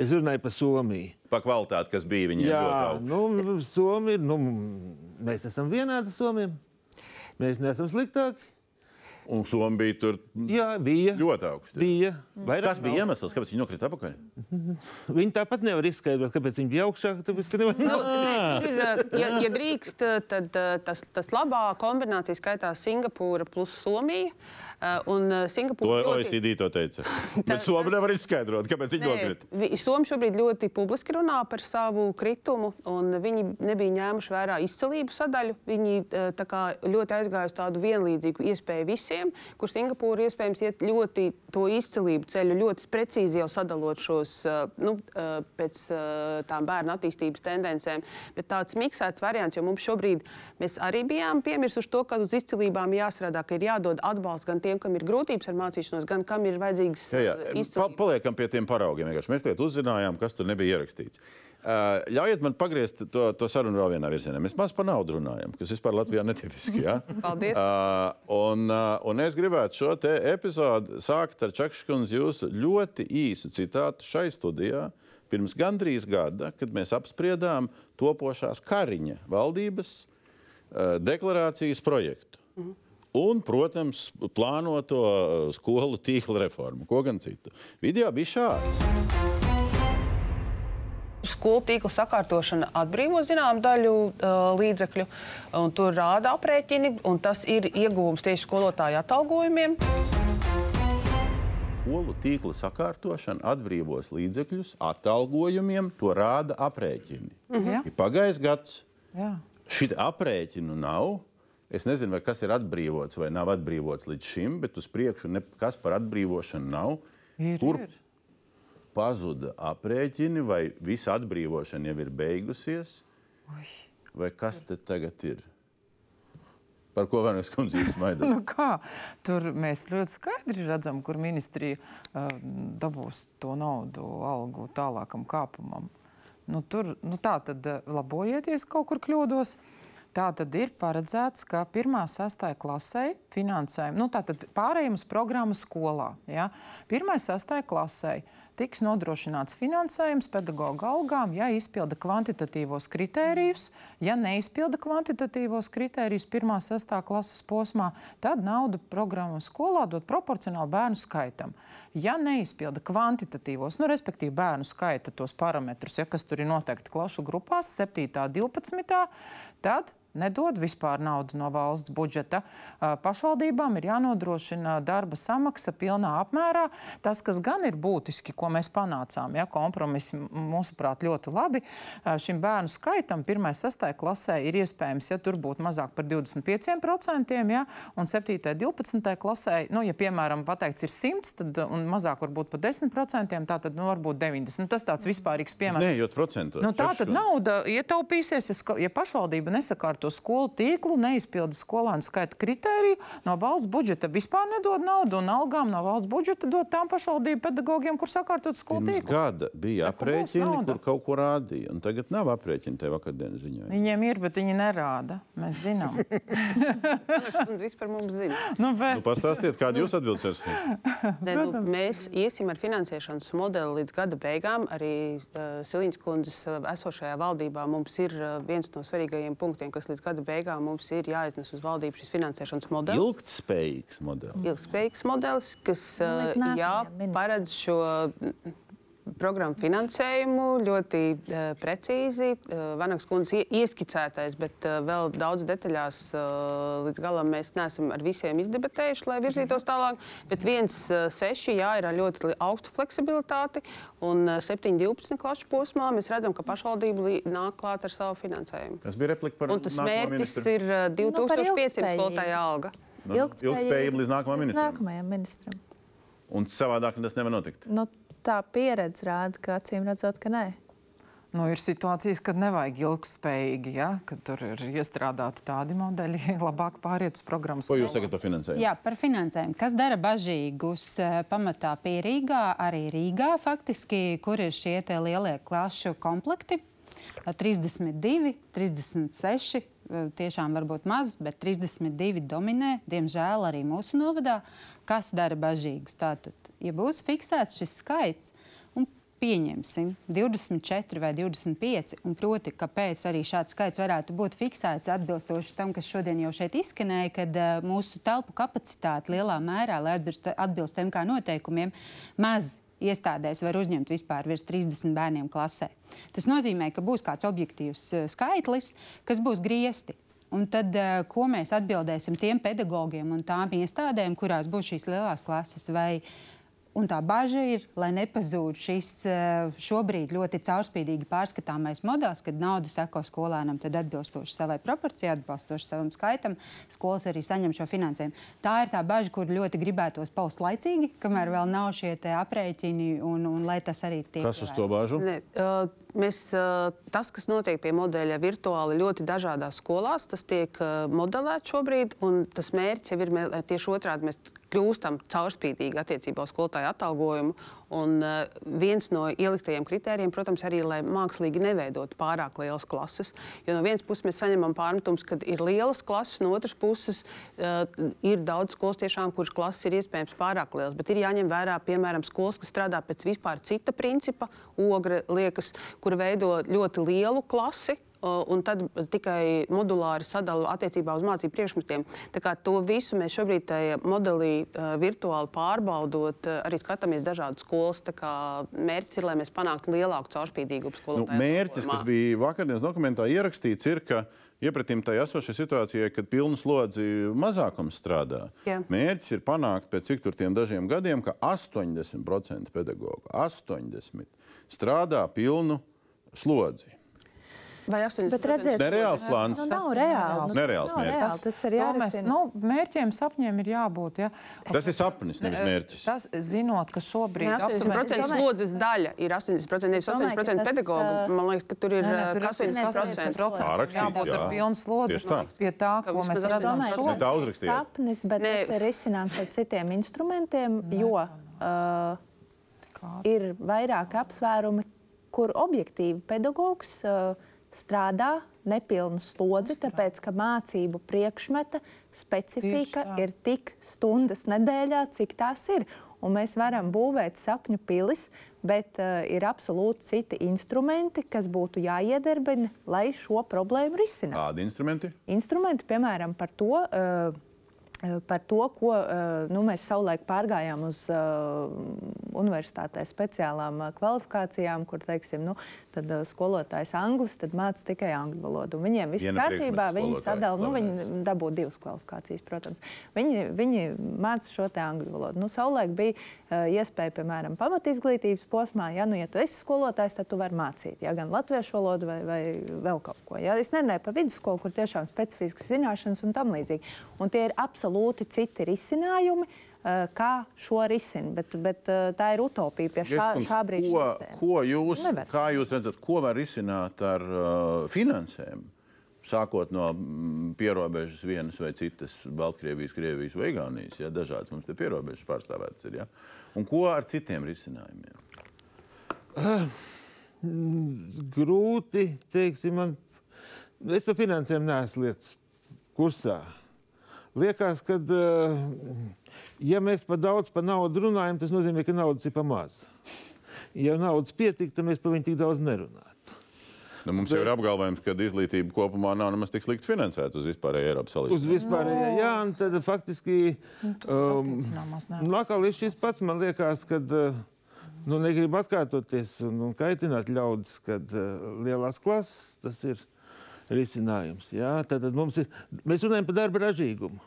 Es runāju par Somiju. pa kvalitāti, kas bija viņiem Jā, nu, Somija, nu, mēs esam vienādi Somijam. Mēs neesam sliktāki. Un Somija bija tur Jā, bija. ļoti augsta. Bija. Vairāk Kas bija iemesls, kāpēc viņi nokrita atpakaļ? Viņi tāpat nevar izskaidrot, kāpēc viņi bija augšā. Tāpēc, ka nevar... Nu, ir, ja, ja drīkst, tad tas, tas labā kombinācija skaitās Singapūra plus Somija. Uh, Un uh, To Singapūra ļoti- OECD to teica. Bet Somija nevar izskaidrot, kāpēc viņi nokrita. Vi- Somi šobrīd ļoti publiski runā par savu kritumu, un viņi nebija ņēmuši vērā izcilību sadaļu. Viņi eh, kā ļoti aizgāja uz tādu vienlīdzīgu iespēju visiem, kur Singapūra iespējams iet ļoti to izcilību ceļu, ļoti precīzi jau sadalot šos eh, nu, eh, pēc eh, tām bērnu attīstības tendencēm. Bet tāds miksēts variants, jo mums šobrīd mēs arī bijām piemirsuši to, ka uz izcilībām jāstrādā, ka ir jādod atbalsts gan tiem, kam ir grūtības ar mācīšanos, gan kam ir vajadzīgs jā. eh, Pa, paliekam pie tiem paraugiem. Mēs tagad uzzinājām, kas tur nebija ierakstīts. Uh, ļaujiet man pagriezt to, to sarunu vēl vienā virzienā. Mēs maz par naudu runājam, kas vispār Latvijā netipiski. Ja? Paldies. Uh, un, uh, un es gribētu šo te epizodi sākt ar Čakškunas jūsu ļoti īsu citātu šai studijā. Pirms gandrīz gada, kad mēs apspriedām topošās Kariņa valdības uh, deklarācijas projektu. Un, protams, plānoto uh, skolu tīkla reformu, ko gan citu. Video bija šāds. Skolu tīkla sakārtošana atbrīvo zināmu daļu uh, līdzekļu, un tur rāda aprēķini, un tas ir ieguvums tieši skolotāju atalgojumiem. Skolu tīkla sakārtošana atbrīvos līdzekļus atalgojumiem, to rāda aprēķini. Jā. Ir pagājis gads, Jā. šī aprēķinu nav. Es nezinu, kas ir atbrīvots vai nav atbrīvots līdz šim, bet uz priekšu nekas par atbrīvošanu nav. Ir, Kur ir. pazuda aprēķini, vai visa atbrīvošana jau ir beigusies, vai kas te tagad ir? Par ko Vanas kundze izsmaida? Nu kā? Tur mēs ļoti skaidri redzam, kur ministrija uh, dabūs to naudu algu tālākam kāpumam. Nu, tur nu, tā tad uh, labojieties, kaut kur kļūdos. Tā tad ir paredzēts, ka pirmā sastāja klasē finansējuma, nu, tātad pārējiem uz programmu skolā. Ja? Pirmā sastāja klasē tiks nodrošināts finansējums pedagoģa algām, ja izpilda kvantitatīvos kritērijus. Ja neizpilda kvantitatīvos kritērijus pirmā, sestā klases posmā, tad naudu programmu skolā dod proporcionāli bērnu skaitam. Ja neizpilda kvantitatīvos, nu, respektīvi bērnu skaita tos parametrus, ja, kas tur ir noteikti klašu grupās, 7. un 12. tad nedod vispār naudu no valsts budžeta. Pašvaldībām ir jānodrošina darba samaksa pilnā apmērā. Tas, kas gan ir būtiski, ko mēs panācām, ja kompromisi mūsuprāt ļoti labi, šim bērnu skaitam 1. un 6. klasē ir iespējams, ja tur būtu mazāk par 25%, ja, un 7. un 12. klasē, nu, ja piemēram pateikts ir 100, tad un mazāk varbūt par 10%, tā tad nu, varbūt 90. Tas tāds vispārīgs piemērs. Nē, jo procentos. Nu, tā tad nauda ietaupīsies, ja sko- ja nesakārto skolu tīklu, neizpilda skolēnu skaita kritēriju, no valsts budžeta vispār nedod naudu, un algām no valsts budžeta dod tām pašvaldību pedagogiem, kur sakārtot skolu Pirms tīklu. gada bija aprēķini, kur kaut ko rādīja. un Tagad nav aprēķini tajā vakardienas ziņā. Viņiem ir, bet viņi nerāda. Mēs zinām. Un vispār mums zina. nu, bet, Nu, pastāstiet, kāda jūs? Ne, nu, mēs iesim ar finansēšanas modeli līdz gada beigām. Arī uh, Silīnas kundzes uh, esošajā valdībā mums ir uh, viens no svarīgākajiem punktiem, kas līdz gada beigām mums ir jāiznes uz valdību šis finansēšanas modelis. Ilgtspējīgs modelis. Ilgspējīgs modelis, kas nākamajam jā, paredz šo programmu finansējumu ļoti uh, precīzi. Uh, Vanaks kundze ie- ieskicētais, bet uh, vēl daudz detaļās uh, līdz galam mēs neesam ar visiem izdebatējuši, lai virzītos tālāk. Bet viens uh, seši jā, ir ar ļoti augstu fleksibilitāti, un uh, 7-12 klašu posmā mēs redzam, ka pašvaldība nāk klāt ar savu finansējumu. Tas bija replika par Un tas mērķis ministru. ir uh, Nu, par 2500 ilgtspējību. skolotāja alga. Nu, ilgtspējība līdz nākamajam ministram. nākamajam ministram. Un savādāk tas nevar notikt. Nu, tā pieredze rāda, ka acīm redzot, ka nē. nu, ir situācijas, kad nevajag ilgspējīgi, ja, kad tur ir iestrādāti tādi modeļi, labāk pāriet uz programmas. Ko jūs sakat par finansējumu? Jā, par finansējumu. Kas dara bažīgus eh, pamatā pie Rīgā, arī Rīgā faktiski, kur ir šie tie lielie klašu komplekti? Eh, 32, 36. eh, Tiešām var būt maz, bet 32 dominē, diemžēl, arī mūsu novadā. Kas dara bažīgus? Tātad, ja būs fiksēts šis skaits, un pieņemsim 24 vai 25, un proti, kāpēc arī šāds skaits varētu būt fiksēts atbilstoši tam, kas šodien jau šeit izskanēja, kad uh, mūsu telpu kapacitāte lielā mērā, lai atbilstu, atbilstu MK noteikumiem, maz iestādēs var uzņemt vispār virs 30 bērniem klasē. Tas nozīmē, ka būs kāds objektīvs uh, skaitlis, kas būs griezti. Un tad, uh, ko mēs atbildēsim tiem pedagogiem un tām iestādēm, kurās būs šīs lielās klases, vai Un tā bažas ir, lai nepazūd šis eh, šobrīd ļoti caurspīdīgi pārskatāmais modelis, kad nauda seko skolēnam atbilstoši savai proporcijai, atbilstoši savam skaitam, skolas arī saņem šo finansējumu. Tā ir tā bažas, kur ļoti gribētos paust laicīgi, kamēr vēl nav šie aprēķini, un, un lai tas arī tiek. Kas uz to bāžu? Ne, uh, Mēs, tas, kas notiek pie modeļa virtuāli ļoti dažādās skolās, tas tiek modelēts šobrīd. Tas mērķis jau ir tieši otrādi. Mēs kļūstam caurspīdīgi attiecībā uz skolotāju atalgojumu. Un viens no ieliktajiem kritērijiem, protams, arī lai mākslīgi neveidotu pārāk lielas klases. Jo no vienas puses mēs saņemam pārmetumus, ka ir lielas klases, no otras puses uh, ir daudz skolas, tiešām, kuras klases ir iespējams pārāk lielas. Bet ir jāņem vērā, piemēram, skolas, kas strādā pēc vispār cita principa. Ogre liekas, kura veido ļoti lielu klasi, un tad tikai modulāri sadalīt attiecībā uz mācību priekšmetiem. To visu mēs šobrīd tajā modelī uh, virtuāli pārbaudot, uh, arī skatāmies dažādas skolas. Mērķis ir, lai mēs panāktu lielāku caurspīdīgumu skolotāju. Nu, mērķis, kas bija vakardienas dokumentā ierakstīts, ir, ka iepratīm tai esošai situācijai, kad pilnu slodzi mazākums strādā. Jā. Mērķis ir panākt pēc cik tur tiem dažiem gadiem, ka 80% pedagoģu 80 strādā pilnu slodzi. Vai 80%? Bet redziet, nereāls plāns. Nu, nav reāls. Nereāls mērķis. Tas, tas ir jārisina. Nu, mērķiem, sapņiem ir jābūt. Ja. Tas ir sapnis, nevis mērķis. Tas, zinot, ka šobrīd ne, 80% aptuveni... slodzes daļa ir 80%, nevis 80% pedagogu. Man liekas, ka tur ir ne, tur 80%. Pārakstīts, jābūt jā. ar pilnu slodzi. Tā. Pie tā, ko mēs redzam šobrīd. Tā uzrakstīt. Sapnis, bet tas ir risināms ar citiem instrumentiem, jo ir vairāk apsvērumi, kur objektīvi pedagogs uh, strādā nepilnu slodzi, tāpēc ka mācību priekšmeta specifika ir tik stundas nedēļā, cik tās ir. Un mēs varam būvēt sapņu pilis, bet uh, ir absolūti citi instrumenti, kas būtu jāiedarbina, lai šo problēmu risinātu. Kādi instrumenti? Instrumenti, piemēram, par to. Uh, par to, ko nu, mēs savulaik pārgājām uz uh, universitātē speciālām kvalifikācijām, kur teiksim, nu, tad uh, skolotājs anglis māca tikai angļu valodu. Un viņiem viss kārtībā, viņi sadala, nu, viņi dabū divas kvalifikācijas, protams. Viņi, viņi māca šo te angļu valodu. Nu, savulaik bija uh, iespēja, piemēram, pamatizglītības posmā, ja, nu, ja tu esi skolotājs, tad tu vari mācīt, ja gan latviešu valodu vai, vai vēl kaut ko. Ja. Es nerunāju par vidusskolu, kur tiešām specifiskas zināšanas un tam līdzīgi. Un tie ir absolūti citi risinājumi. Eh, kā šo risina. Bet, bet eh, tā ir utopija pie šā, šā brīža. Ko, sistēma. ko jūs, Nevar. kā jūs redzat, ko var risināt ar uh, finansēm? Sākot no mm, pierobežas vienas vai citas, Baltkrievijas, Krievijas vai Igaunijas, ja dažādas mums te pierobežas pārstāvētas ir. Ja? Un ko ar citiem risinājumiem? Uh, grūti, teiksim, man. Es par finansēm neesmu lietas kursā. Liekas, ka uh, Ja mēs par daudz par naudu runājam, tas nozīmē, ka naudas ir par maz. Ja naudas pietiktu, tad mēs par viņu tik daudz nerunātu. Nu, mums Bet... jau ir apgalvojums, ka izglītība kopumā nav nemaz tik slikti finansēta uz vispārēju Eiropas salīdzinājumu. Uz vispārēju, no. jā, un tad faktiski um, nu, atkal ir šis pats, man liekas, kad uh, nu, negribu atkārtoties un, un kaitināt ļaudis, kad uh, lielās klases tas ir risinājums. Jā, tad, tad mums ir, mēs runājam par darba ražīgumu.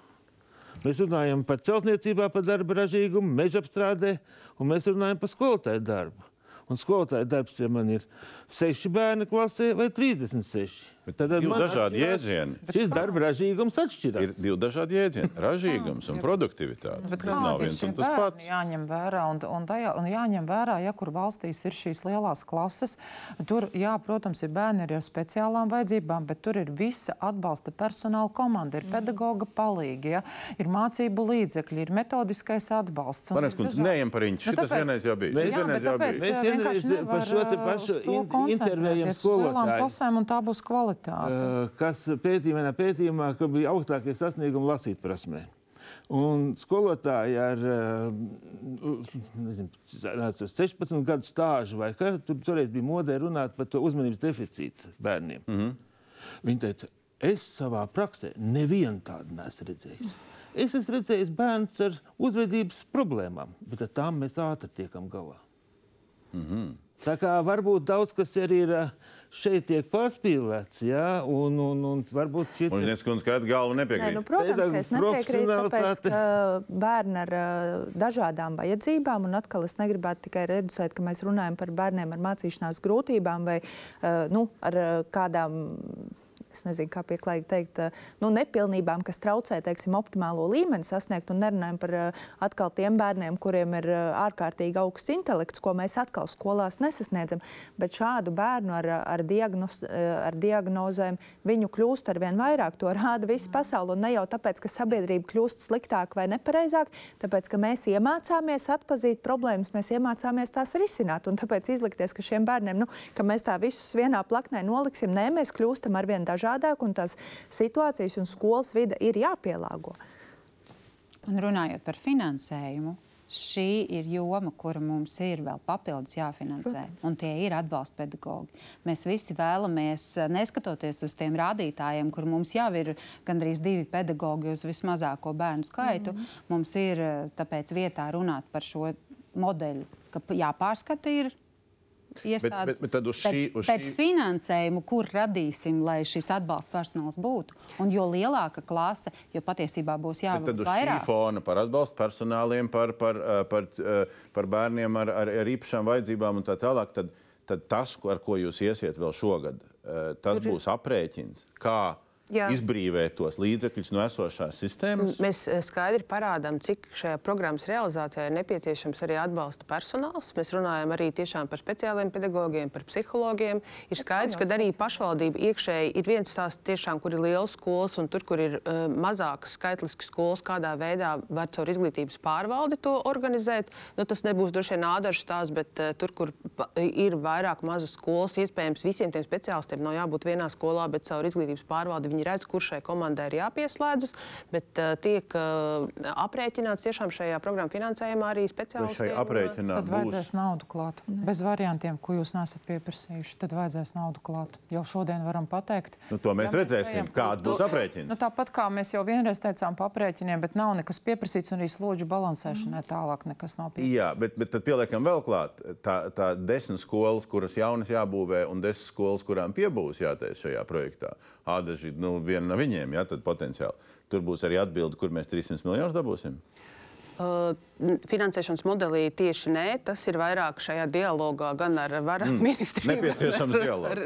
Mēs runājam par celtniecībā, par darba ražīgumu, meža apstrādē, un mēs runājam par skolotāju darbu. Un skolotāja darbs, ja man ir seši bērni klasē vai 36. Tad ir divi dažādi jēdzieni. Šis darba ražīgums atšķirās. Ir divi dažādi jēdzieni - ražīgums un produktivitāte. Bet tas nav viens un tas pats. Jāņem vērā, un, un, tajā, un jāņem vērā, ja kur valstīs ir šīs lielās klases, tur, jā, protams, ir bērni ar speciālām vajadzībām, bet tur ir visa atbalsta personāla komanda, ir pedagoga palīgi, ja, ir mācību līdzekļi, ir metodiskais atbalsts. Manēs, kundze, neejam par riņķi. Šitas vienreiz jau bija. Mēs vienreiz par šo te pašu intervējam skolotājiem. Un tā būs kvalitāte. Kas pētījumā, pētījumā ka bija augstākie sasniegumi lasīt prasmē. Un skolotāji ar eh, nezinu, 16 gadu stāžu vai kā tur toreiz bija modē runāt par to uzmanības deficītu bērniem. Mm -hmm. Viņi teica, es savā praksē nevienu tādu neesmu redzējis. Es esmu redzējis bērns ar uzvedības problēmām, bet ar tām mēs ātri tiekam galā. Mm -hmm. Tā kā varbūt daudz kas arī ir eh, šeit tiek pārspīlēts, jā, un, un, un varbūt šī Un Žņets kundze skaidri galvu Nē, nepiekrīt. nu, protams, ka es nepiekrītu, tāpēc, ka bērni ar dažādām vajadzībām, un atkal es negribētu tikai reducēt, ka mēs runājam par bērniem ar mācīšanās grūtībām vai uh, nu, ar kādām. Es nezinu, kā pieklājīgi teikt, uh, nu, nepilnībām, kas traucē teiksim, optimālo līmeni sasniegt. Un nerunājam par uh, atkal tiem bērniem, kuriem ir uh, ārkārtīgi augsts intelekts, ko mēs atkal skolās nesasniedzam. Bet šādu bērnu ar, ar, diagnos, uh, ar diagnozēm viņu kļūst ar vien vairāk. To rāda visa pasaule. Un ne jau tāpēc, ka sabiedrība kļūst sliktāka vai nepareizāka, tāpēc, ka mēs iemācāmies atpazīt problēmas, mēs iemācāmies tās risināt. Un tāpēc izlikties, ka šiem bērniem, nu, ka mēs tā visus vienā plaknē noliksim, nē, mēs kļūstam ar vien dažādāk, un tās situācijas un skolas vide ir jāpielāgo. Un runājot par finansējumu, šī ir joma, kura mums ir vēl papildus jāfinansē. Un tie ir atbalsta pedagoģi. Mēs visi vēlamies, neskatoties uz tiem rādītājiem, kur mums jau ir gandrīz divi pedagoģi uz vismazāko bērnu skaitu, mm -hmm. mums ir tāpēc vietā runāt par šo modeļu, ka jāpārskata ir. Iestādes, bet- bet tad uz šī- bet, uz bet šī- finansējumu, kur radīsim, lai šis atbalsta personāls būtu. Un jo lielāka klase, jo patiesībā būs Bet jābūt tad uz vairāk. šī fona par atbalstu personāliem, par, par, eh, par, eh, par bērniem ar, ar, ar īpašām vajadzībām un tā tālāk, tad, tad tas, ar ko jūs iesiet vēl šogad, eh, tas būs aprēķins, kā Jā. izbrīvēt tos līdzekļus no esošās sistēmas. Mēs eh, skaidri parādām, cik šajā programmas realizācijā ir nepieciešams arī atbalsta personāls. Mēs runājam arī tiešām par speciāliem pedagogiem, par psihologiem. Ir skaidrs, ka arī pašvaldība iekšēji ir viens tās tiešām, kur ir liels skolas un tur, kur ir uh, mazākas skaitliskas skolas, kādā veidā var caur izglītības pārvaldi to organizēt. Nu, tas nebūs droši vien ādažs tās, bet uh, tur, kur ir vairāk mazas skolas, iespējams, visiem tiem speciālistiem nav jābūt vienā skolā, bet caur izglītības pārvaldi viņi redz, kur šai komandai ir jāpieslēdzas. Bet uh, tiek uh, aprēķināts tiešām šajā programmu finansējumā arī šai aprēķinā Tad būs vajadzēs naudu klāt. Bez variantiem, ko jūs nesat pieprasījuši, tad vajadzēs naudu klāt. Jau šodien varam pateikt. Nu, to mēs Ja redzēsim, ejam- kāds būs aprēķins. Nu, tāpat kā mēs jau vienreiz teicām par aprēķiniem, bet nav nekas pieprasīts un arī slodžu balansēšanai tālāk nekas nav pieprasīts. Jā, bet, bet tad pieliekam vēl klāt tā, tā desmit skolas, kuras jaunas jābūvē, un desmit skolas, kurām piebūs jātaisa šajā projektā. Ādaži, nu, viena no viņiem, jā, tad potenciāli. Tur būs arī atbilde, kur mēs 300 miljonus dabūsim. Uh, finansēšanas modelī tieši nē, tas ir vairāk šajā dialogā gan ar varas mm. ministriju. Nepieciešams dialogs.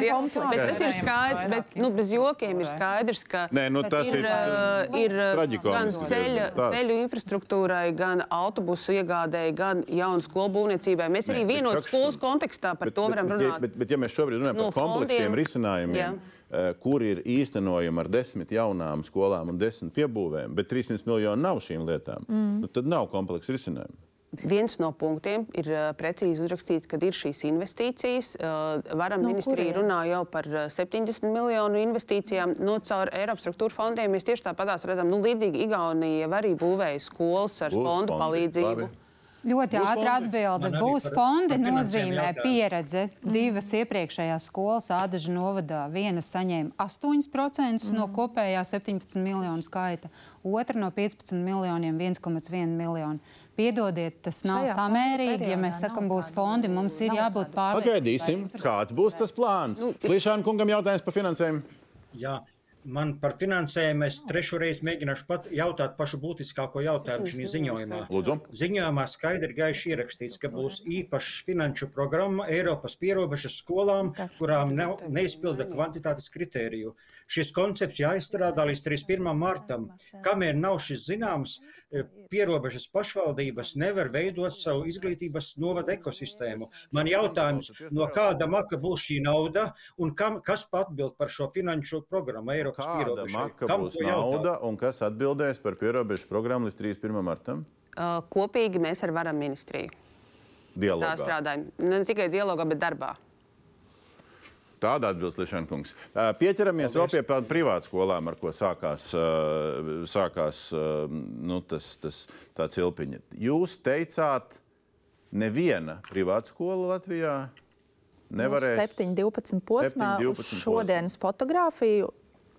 dialogi. komplekss. Bet tas ir skaidrs, bet nu, bez jokiem ir skaidrs, ka Nē, nu, tas ir, uh, ir uh, gan ceļa, ceļu infrastruktūrai, gan autobusu iegādēji, gan jaunu skolu būvniecībai. Mēs arī Nē, bet vienotas saka, skolas kontekstā par to varam bet, runāt. Bet, bet, bet ja mēs šobrīd runājam No par kompleksiem fondiem, risinājumiem, jā. Eh, kur ir īstenojami ar desmit jaunām skolām un desmit piebūvēm, bet 300 miljoni nav šīm lietām, mm. nu, tad nav kompleksa risinājuma. Viens no punktiem ir uh, precīzi uzrakstīts, kad ir šīs investīcijas. Uh, varam No no ministrija runā jau par uh, 70 miljonu investīcijām. No caur Eiropas struktūra fondiem mēs tieši tāpatās redzam, nu, līdzīgi Igaunija arī būvēja skolas ar Būs fondu fondi, palīdzību. labi. Ļoti ātri atbilde. Būs fondi, nozīmē jautājumu. pieredze. Divas iepriekšējās skolas Ādaža novadā. Viena saņēma 8% no kopējā 17 miljonu skaita, otra no 15 miljoniem 1,1 miljonu. Piedodiet, tas nav Šajā samērīgi. Ja mēs sakam, nav būs fondi, mums ir jābūt pārliecinātiem. Pagaidīsim, kāds būs tas plāns. Klišāna kungam jautājums par finansējumu. Jā, man par finansējumu es trešo reizi mēģināšu pat jautāt pašu būtiskāko jautājumu šajā ziņojumā. Lūdzu. Ziņojumā skaidri ir gaiši ierakstīts, ka būs īpaša finanšu programma Eiropas pierobežas skolām, kurām nav, neizpilda kvantitātes kritēriju. Šis koncepts jāizstrādā līdz 31. martam. Kamēr nav šis zināms, eh, pierobežas pašvaldības nevar veidot savu izglītības novada ekosistēmu. Man jautājums, no kāda maka būs šī nauda un kam, kas atbild par šo finanšu programmu Eiropas Kāda pierobežai? maka Kam būs nauda un kas atbildēs par pierobežu programmu līdz 31. martam? Uh, kopīgi mēs ar varam ministriju tā Dialogā. strādājam. Ne tikai dialogā, bet darbā. Tāda atbilst Lišana kungs. Pieķeramies vēl pie pā- privātskolām, ar ko sākās, sākās nu, tas, tas tā cilpiņa. Jūs teicāt, neviena privātskola Latvijā nevarēs. 7-12 posmā 7-12 uz šodienas fotografiju.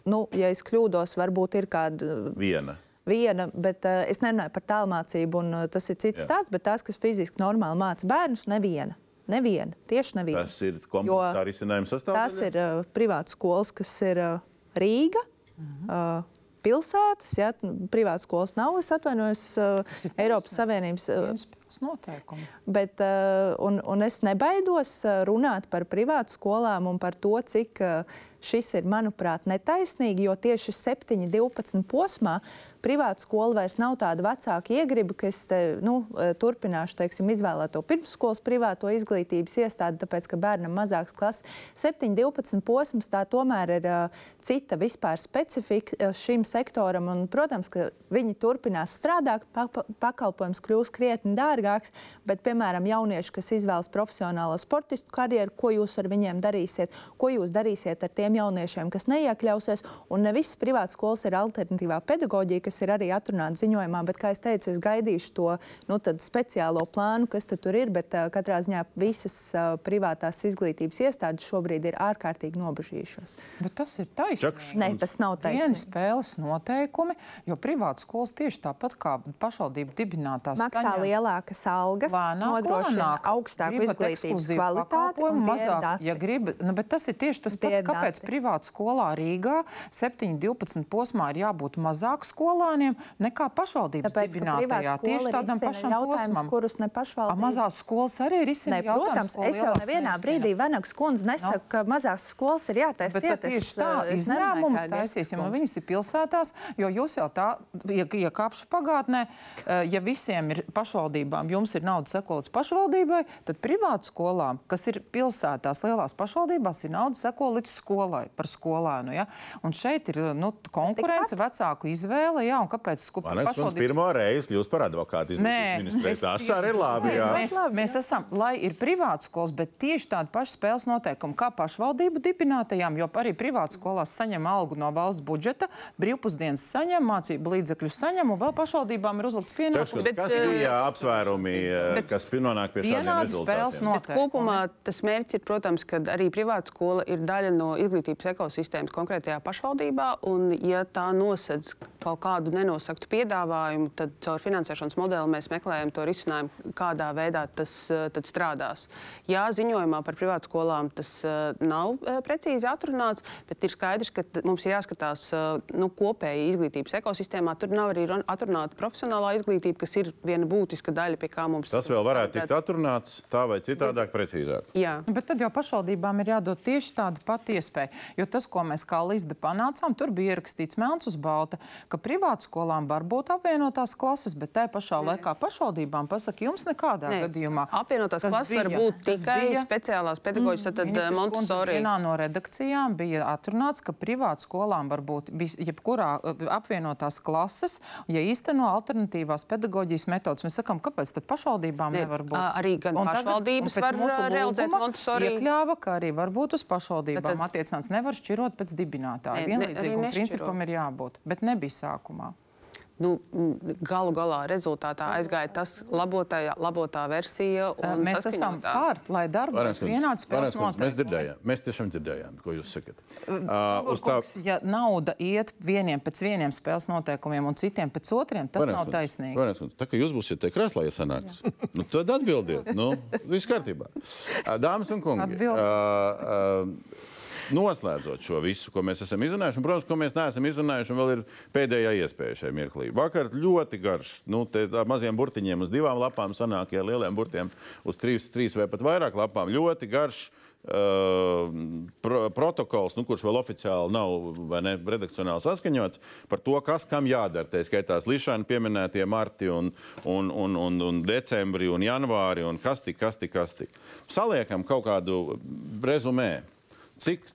Nu, ja es kļūdos, varbūt ir kāda Viena. viena, bet uh, es nerunāju par tālmācību, un uh, tas ir cits Jā. stāsts. Bet tās, kas fiziski normāli māca bērnus, neviena. Neviena, tieši neviena. Tas ir komplekss ar izcinājumu sastāvdaļa. Tas ir uh, privāts skolas, kas ir uh, Rīga. Uh, Pilsētas, ja privātas skolas nav, es atvainojos, uh, Eiropas. Savienības uh, noteikumi. Bet, uh, un, un es nebaidos runāt par privātu skolām un par to, cik uh, šis ir, manuprāt, netaisnīgi, jo tieši 7, 12 posmā privāta skola vairs nav tāda vecāka iegriba, ka es te, nu, uh, turpināšu teiksim, izvēlēto pirmsskolas privāto izglītības iestādi, tāpēc, ka bērnam mazāks klases. 7, 12 posms tā tomēr ir uh, cita vispār specifika uh, šim sektoram. Un, protams, ka viņi turpinās strādāt, pa, pa, pakalpojums kļūs krietni dārgāks, bet, piemēram, jaunieši, kas izvēlas profesionālo sportistu karjeru, ko jūs ar viņiem darīsiet, ko jūs darīsiet ar tiem jauniešiem, kas neiekļausies. Un ne visas privātas skolas ir alternatīvā pedagoģija, kas ir arī atrunāta ziņojumā, bet, kā es teicu, es gaidīšu to nu, tad speciālo plānu, kas tur ir, bet uh, katrā ziņā visas uh, privātās izglītības iestādes šobrīd ir ārkārtīgi nobežījušās. Bet tas ir taisnība. Nē, tas nav Vieni taisnība. spēles noteikumi, jo privātas skolas tieši tāpat kā pašvaldību dibinātās Maksā saņem lielākas algas, nodrošina augstāku izglītības kvalitāti. un mazāk, ja grib, nu, bet tas ir tieši tas pats, kāpēc dati. privāta skolā Rīgā 7-12 posmā ir jābūt mazāk skolāniem nekā pašvaldības Tāpēc, dibinātajā. Tieši tādam pašam posmam. kurus ne A, pašvaldība. mazās skolas arī ir izsmeļotas. protams, es jau nevienā brīdī Vanagas kundze nesaku, no. ka mazās skolas ir jātaisa Bet tad ciet. Es, tieši tā, izņēmumus kā taisīsim, un viņas ir pilsētās, jo jūs jau tā, ja, ja kāpšu pagātnē, eh, ja visiem ir pašvaldībām, jums ir nauda seko līdz pašvaldībai, tad privātu skolām, kas ir pilsētās, lielās pašvaldībās, ir nauda seko līdz skolai, par skolēnu. Ja? Un šeit ir nu, konkurence, vecāku izvēle, jā, un kāpēc Vanags kungs pirmo reizi kļūst par advokātu izglītības ministrijas. Tas arī ir labi. jā. Mēs, mēs esam, lai ir privātas skolas, bet tieši tādi paši spēles noteikumi kā pašvaldību dibinātajām, jo arī privātas skolās saņem algu no valsts budžeta, brīvpusdienas saņem, mācību līdzekļus saņem, un vēl pašvaldībām ir uzlikts pienākums. Bet, kas eh, bija apsvērumi, eh, bet- kas nonāk pie šādiem rezultātiem? Bet kopumā tas mērķis ir, protams, ka arī privāta skola ir daļa no izglītības ekosistēmas konkrētajā pašvaldībā. Un, ja tā nosedz kaut kādu nenosaktu piedāvājumu, tad caur finansēšanas modeli mēs meklējam to risinājumu, kādā veidā tas eh, tad strādās. Jā, ziņojumā par privātu skolām tas eh, nav eh, precīzi atrunāts, bet ir skaidrs, ka mums ir jāskatās nu, kopēji izglītības ekosistēmā. Tur nav arī run- atrunāta profesionālā izglītība, kas ir viena būtiska daļa, pie kā mums Tas vēl varētu tikt atrunāts tā vai citādāk, precīzāk. Jā. Bet tad jau pašvaldībām ir jādod tieši tāda pati iespēja. Jo tas, ko mēs kā Līsda panācām, tur bija ierakstīts melns uz balta, ka privātskolām var būt apvienotās klases, bet tajā pašā laikā pašvaldībām pasaka, jums nekādā Nē, gadījumā. Apvienotās klases var bija- būt tas tikai bija- speciālās pedagoģijas, tad Ministrs Kundze Montesori. Vienā no redakcijām bija atrunāts, ka privātu skolām var būt jebkurā uh, apvienotās klases, ja īsteno alternatīvās pedagoģijas metodas. Mēs sakām, kāpēc tad pašvaldībām Ne, nevar būt? arī gan Un tagad- pašvaldības pēc var, mūsu ā, realizēt lūguma Montessori. Iekļāva, ka arī var būt uz pašvaldībām tad- attiecināts. Nevar šķirot pēc dibinātāja. Nešķiro. principam ir jābūt, bet nebija sākumā. Nu, galu galā rezultātā aizgāja tas labotā, labotā versija. un Mēs esam saskaņotā. par, lai darbojas vienāds spēles Mēs noteikumi. dzirdējām, mēs tiešām dzirdējām, ko jūs sakat. Uh, uz tā, Kungs, ja nauda iet vieniem pēc vieniem spēles noteikumiem un citiem pēc otriem, tas Vainīgs nav taisnīgi. Kundze, Tā kā jūs būsiet te krēslā, ja sanāks, nu, tad atbildiet. Nu, viss kārtībā. Dāmas un kungi, Atbild. ā, ā, noslēdzot šo visu, ko mēs esam izrunājuši, un, protams, ko mēs neesam izrunājuši, un vēl ir pēdējā iespēja šai mirklī. Vakar ļoti garš, nu, tā maziem burtiņiem uz divām lapām sanāk, ja lieliem burtiem uz trīs, trīs vai pat vairāk lapām. Ļoti garš. Uh, pro, protokols, nu, kurš vēl oficiāli nav ne, redakcionāli saskaņots par to, kas kam jādara. Tā skaitās Lišana pieminētie marti, un, un, un, un, un decembri un janvāri, un kas tik, kas tik, kas tik. Saliekam kaut kādu rezumē, cik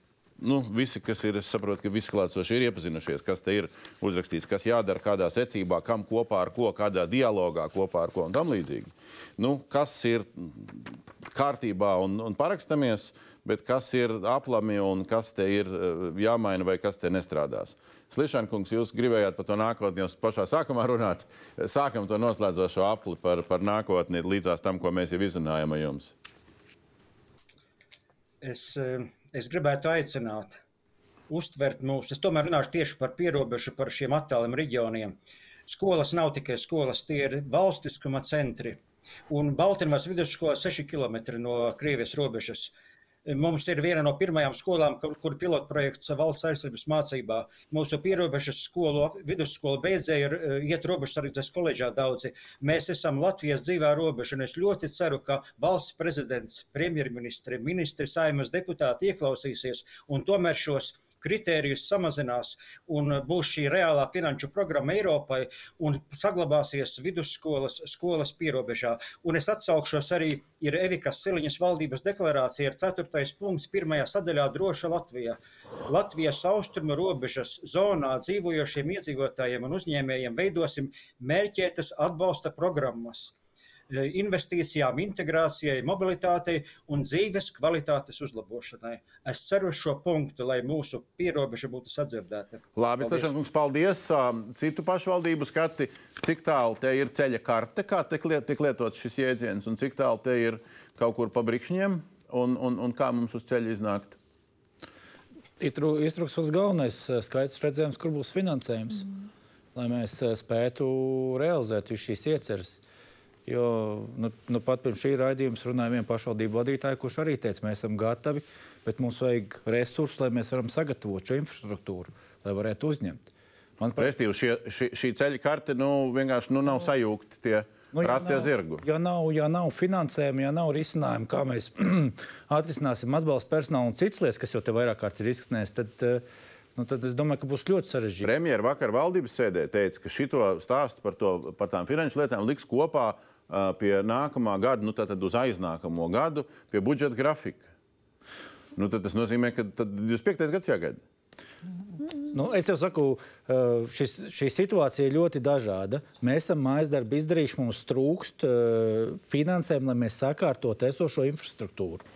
nu, visi, kas ir, es saprotu, ka visi klātsošie ir iepazinušies, kas te ir uzrakstīts, kas jādara, kādā secībā, kam kopā ar ko, kādā dialogā kopā ar ko un tam līdzīgi. Nu, kas ir kārtībā un, un parakstamies, bet kas ir aplami un kas te ir eh, jāmaina vai kas te nestrādās. Slišankungs, jūs gribējāt par to nākotni jau pašā sākumā runāt. Sākam to noslēdzošo apli par, par nākotni līdzās tam, ko mēs jau izrunājam ar jums. Es, eh, es gribētu aicināt, uztvert mūs. Es tomēr runāšu tieši par pierobežu, par šiem attāliem reģioniem. Skolas nav tikai skolas, tie ir valstiskuma centri. Un Baltiņvas vidusskola 6 km no Krievijas robežas. Mums ir viena no pirmajām skolām, kur, kur pilotprojekts valsts aizsardzības mācībā. Mūsu pierobežas skolu, vidusskolu beidzēji ir eh, iet robežsardzes koledžā daudzi. Mēs esam Latvijas dzīvā robeža, un es ļoti ceru, ka valsts prezidents, premjerministri, ministri, saimas deputāti ieklausīsies un tomēr šos kritērijus samazinās un būs šī reālā finanšu programma Eiropai un saglabāsies vidusskolas skolas pierobežā. Un es atsaukšos arī, ir Evikas Siliņas valdības deklarācija, ir 4. punkts, pirmajā sadaļā droša Latvija. Latvijas austrumu robežas zonā dzīvojošiem iedzīvotājiem un uzņēmējiem veidosim mērķētas atbalsta programmas investīcijām, integrācijai, mobilitātei un dzīves kvalitātes uzlabošanai. Es ceru uz šo punktu, lai mūsu pierobeža būtu sadzirdēta. Labi, Stašan, kungs, paldies. Citu pašvaldību skati, cik tālu te ir ceļa karte, kā tiek liet, lietots šis jēdziens, un cik tālu te ir kaut kur pa brikšņiem, un, un, un kā mums uz ceļa iznākt? Iztrūks pats galvenais skaits redzējums, kur būs finansējums, mm. lai mēs spētu realizēt šīs ieceres. Jo nu, nu, pat pirms šī raidījuma runāja viena pašvaldību vadītāja, kurš arī teica, mēs esam gatavi, bet mums vajag resursus, lai mēs varam sagatavot šo infrastruktūru, lai varētu uzņemt. Manuprāt, Restīvi, šie, šī, šī ceļa karte nu, vienkārši nu, nav sajūgti tie. Nu, ja, nav, zirgu. ja, nav, ja nav finansējuma, ja nav risinājuma, kā mēs atrisināsim atbalstu personālu un citas lietas, kas jau te vairāk kārt ir izskanējis, tad, nu, tad es domāju, ka būs ļoti sarežģīti. Premjerministra vakar valdības sēdē teica, ka šito stāstu par, to, par tām finanšu lietām liks kopā pie nākamā gada, nu, tad uz aiznākamo gadu, pie budžeta grafika. Nu, tas nozīmē, ka 25. gads jāgaida. Nu, es jau saku, šis, šī situācija ir ļoti dažāda. Mēs esam mājas darbu izdarījuši, mums trūkst finansējumu, lai mēs sakārtotu esošo infrastruktūru.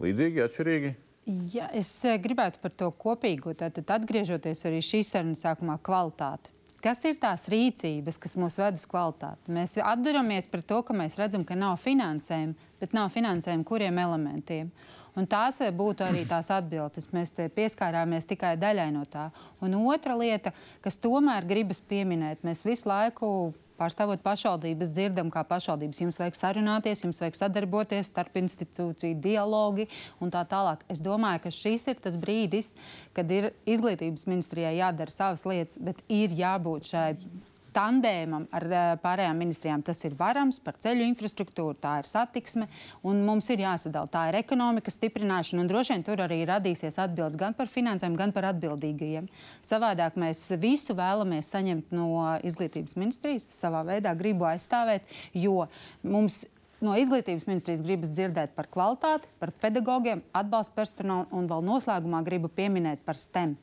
Līdzīgi, atšķirīgi. Ja, es gribētu par to kopīgo, tad atgriežoties arī šīs sarunas sākumā, kvalitāti. Kas ir tās rīcības, kas mūs ved uz kvalitāti? Mēs atduramies pret to, ka mēs redzam, ka nav finansējuma, bet nav finansējuma kuriem elementiem. Un tās būtu arī tās atbildes. Mēs pieskārāmies tikai daļai no tā. Un otra lieta, kas tomēr gribas pieminēt, mēs visu laiku pārstāvot pašvaldības, dzirdam, kā pašvaldības jums vajag sarunāties, jums vajag sadarboties, starp institūciju dialogi un tā tālāk. Es domāju, ka šis ir tas brīdis, kad ir izglītības ministrijai jādara savas lietas, bet ir jābūt šai tandēmam ar uh, pārējām ministrijām. Tas ir varams par ceļu infrastruktūru, tā ir satiksme, un mums ir jāsadala. Tā ir ekonomikas stiprināšana, un droši vien tur arī radīsies atbildes gan par finansēm, gan par atbildīgajiem. Savādāk mēs visu vēlamies saņemt no izglītības ministrijas, savā veidā gribu aizstāvēt, jo mums no izglītības ministrijas gribas dzirdēt par kvalitāti, par pedagogiem, atbalsta personālu un vēl noslēgumā gribu pieminēt par STEM.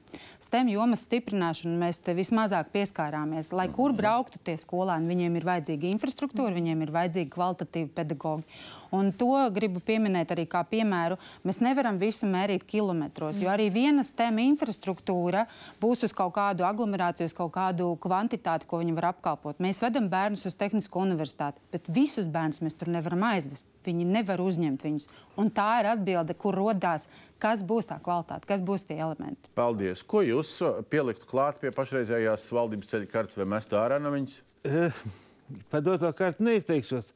STEM jomas stiprināšanu mēs vismazāk pieskārāmies. Lai kur brauktu tie skolēni, viņiem ir vajadzīga infrastruktūra, viņiem ir vajadzīgi kvalitatīvi pedagogi. Un to gribu pieminēt arī kā piemēru. Mēs nevaram visu mērīt kilometros, jo arī viena stēma infrastruktūra būs uz kaut kādu aglomerāciju, uz kaut kādu kvantitāti, ko viņi var apkalpot. Mēs vedam bērnus uz Tehnisko universitāti, bet visus bērnus mēs tur nevaram aizvest. Viņi nevar uzņemt viņus. Un tā ir atbilde, kur rodās, kas būs tā kvalitāte, kas būs tie elementi. Paldies! Ko jūs pieliktu klāt pie pašreizējās valdības ceļa kartes vai mestu ārā no viņas? Eh, Par doto kārtu neizteikšos,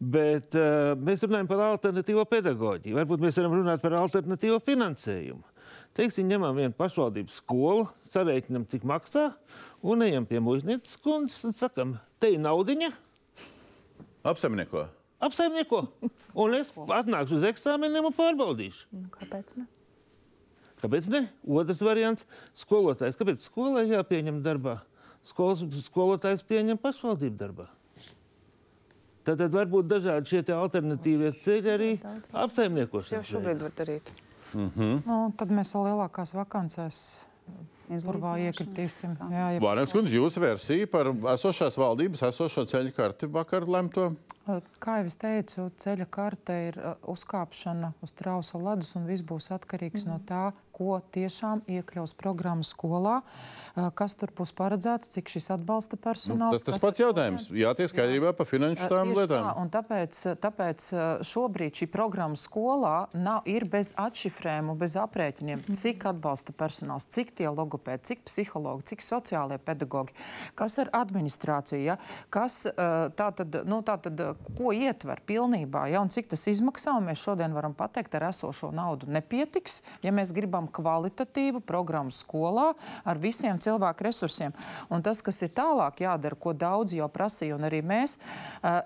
bet uh, mēs runājam par alternatīvo pedagoģiju. Varbūt mēs varam runāt par alternatīvo finansējumu. Teiksim, ņemam vienu pašvaldības skolu, sarēķinam, cik maksā, un ejam pie muiznieces kundzes un sakam, te ir naudiņa. Apsaimnieko. Apsaimnieko. Un es atnākšu uz eksāmeniem un pārbaudīšu. Nu, kāpēc ne? Kāpēc ne? Otrs variants - skolotājs. Kāpēc skolai jāpieņem darbā? skolas, skolotājs pieņem pašvaldību darbā. Tad, tad var būt dažādi šie alternatīvie ceļi arī apsaimniekošanai. Jau šobrīd var darīt. Mm -hmm. nu, tad mēs vēl lielākās vakancēs Burvā iekritīsim. Jā, jā. Vārnēks kundze, jūsu versija par esošās valdības, esošo ceļu karti vakar lemto? Kā jau es teicu, ceļa karte ir uzkāpšana uz trausa ledus, un viss būs atkarīgs mm. no tā, ko tiešām iekļaus programmu skolā, kas tur būs paredzēts, cik šis atbalsta personāls. Nu, tas tas pats jautājums. Jā, tiek skaidrībā par finanšu tām lietām. Tā, tāpēc, tāpēc šobrīd šī programma skolā nav, ir bez atšifrējumu, bez aprēķiniem, mm. cik atbalsta personāls, cik tie logopēdi, cik psihologi, cik sociālie pedagogi, kas ar administrāciju, ja? kas tā tad, nu, tā tad, ko ietver pilnībā, ja? un cik tas izmaksā, un mēs šodien varam pateikt, ar esošo naudu nepietiks, ja mēs gribam gribam kvalitatīvu programmu skolā ar visiem cilvēku resursiem. Un tas, kas ir tālāk jādara, ko daudz jau prasīja, un arī mēs,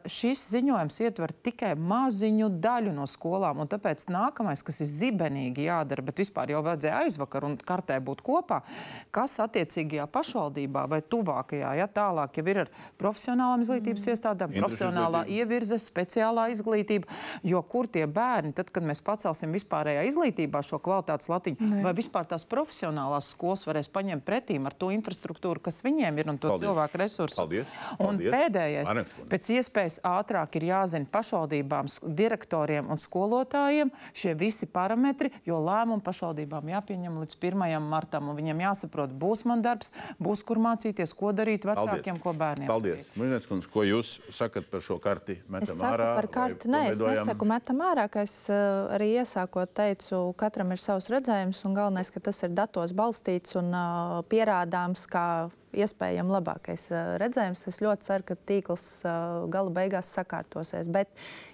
šis ziņojums ietver tikai maziņu daļu no skolām. Tāpēc nākamais, kas ir zibenīgi jādara, bet vispār jau vajadzēja aizvakar un kartē būt kopā, kas attiecīgajā pašvaldībā vai tuvākajā, ja tālāk jau ir ar profesionālām izglītības mm. iestādēm, profesionālā ievirze, speciālā izglītība, jo kur tie bērni, tad, kad mēs pacelsim vispārējā izglītībā šo kvalitātes latiņu, Ne. Vai vispār tās profesionālās skolas varēs paņemt pretīm ar to infrastruktūru, kas viņiem ir un to Paldies. cilvēku resursu? Paldies. Un Paldies. pēdējais, Arnēs. pēc iespējas ātrāk ir jāzina pašvaldībām, direktoriem un skolotājiem šie visi parametri, jo lēmumu pašvaldībām jāpieņem līdz 1. martam. Viņiem jāsaprot, būs man darbs, būs kur mācīties, ko darīt vecākiem, Paldies. ko bērniem. Paldies. Muļņēc, ko jūs sakat par šo karti? Es saku ārā, par karti, nē, es nesaku metam ārā, ka es uh, arī iesākot teicu, katram ir savs redzējums jautājums, un galvenais, ka tas ir datos balstīts un uh, pierādāms kā iespējami labākais uh, redzējums. Es ļoti ceru, ka tīkls uh, gala beigās sakārtosies. Bet,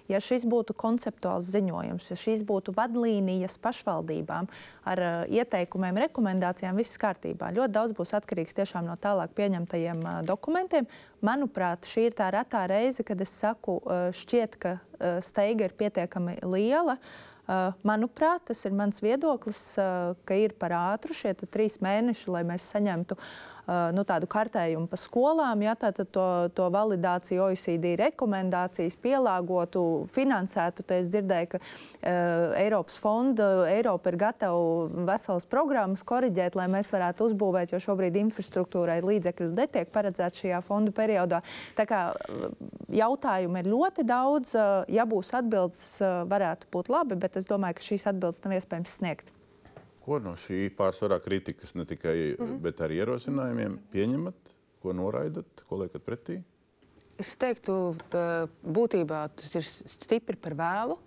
ja šis būtu konceptuāls ziņojums, ja šīs būtu vadlīnijas pašvaldībām ar uh, ieteikumiem, rekomendācijām, viss kārtībā. Ļoti daudz būs atkarīgs tiešām no tālāk pieņemtajiem uh, dokumentiem. Manuprāt, šī ir tā retā reize, kad es saku, uh, šķiet, ka uh, steiga ir pietiekami liela. Uh, manuprāt, tas ir mans viedoklis, uh, ka ir par ātru šie trīs mēneši, lai mēs saņemtu Uh, nu, tādu kartējumu pa skolām, ja, tātad to, to validāciju, OECD rekomendācijas pielāgotu, finansētu. Te es dzirdēju, ka uh, Eiropas fonda, Eiropa ir gatava veselas programmas koriģēt, lai mēs varētu uzbūvēt, jo šobrīd infrastruktūrai līdzekļu netiek paredzēts šajā fondu periodā. Tā kā jautājumu ir ļoti daudz, ja būs atbildes, varētu būt labi, bet es domāju, ka šīs atbildes nav iespējams sniegt. Ko no šī pārsvarā kritikas, ne tikai mm -hmm. bet arī ierosinājumiem pieņemat, ko noraidat, ko liekat pretī? Es teiktu, ka būtībā tas ir stipri par vēlu.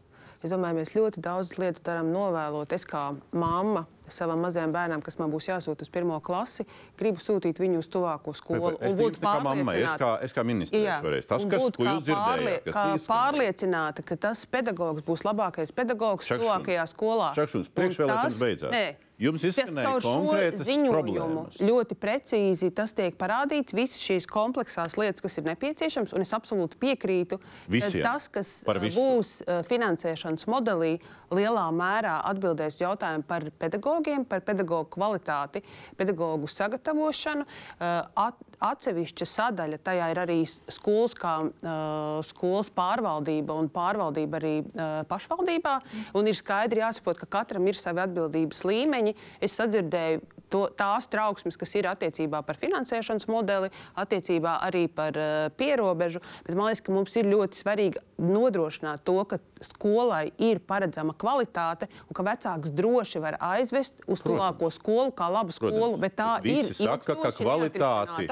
Es domāju, mēs ļoti daudz lietu darām novēlot. Es kā mamma savam mazajam bērnam, kas man būs jāsūta uz pirmo klasi, gribu sūtīt viņu uz tuvāko skolu. Bet, bet, es kā mamma, es kā, es kā ministrs reiz. Tas, kas, ko jūs dzirdējāt, kas pārlie, pārliecināta, ka tas pedagogs būs labākais pedagogs tuvākajā skolā. Šakšuns, priekšvēlēšanas beidzās. Nē, Jums izskanēja konkrētas problēmas. Ļoti precīzi tas tiek parādīts, visas šīs kompleksās lietas, kas ir nepieciešamas, un es absolūti piekrītu, Visiem. ka tas, kas būs finansēšanas modelī, lielā mērā atbildēs jautājumu par pedagogiem, par pedagoģu kvalitāti, pedagoģu sagatavošanu. At, atsevišķa sadaļa tajā ir arī skolas, kā uh, skolas pārvaldība un pārvaldība arī uh, pašvaldībā. Un ir skaidri jāsaprot, ka katram ir savi atbildības līmeņi. Es sadzirdēju to, tās trauksmes, kas ir attiecībā par finansēšanas modeli, attiecībā arī par uh, pierobežu. Bet man liekas, ka mums ir ļoti svarīgi nodrošināt to, ka skolai ir paredzama kvalitāte un ka vecāks droši var aizvest uz tuvāko skolu kā labu skolu. Protams. Bet tā bet ir. Saka, ka kvalitāti,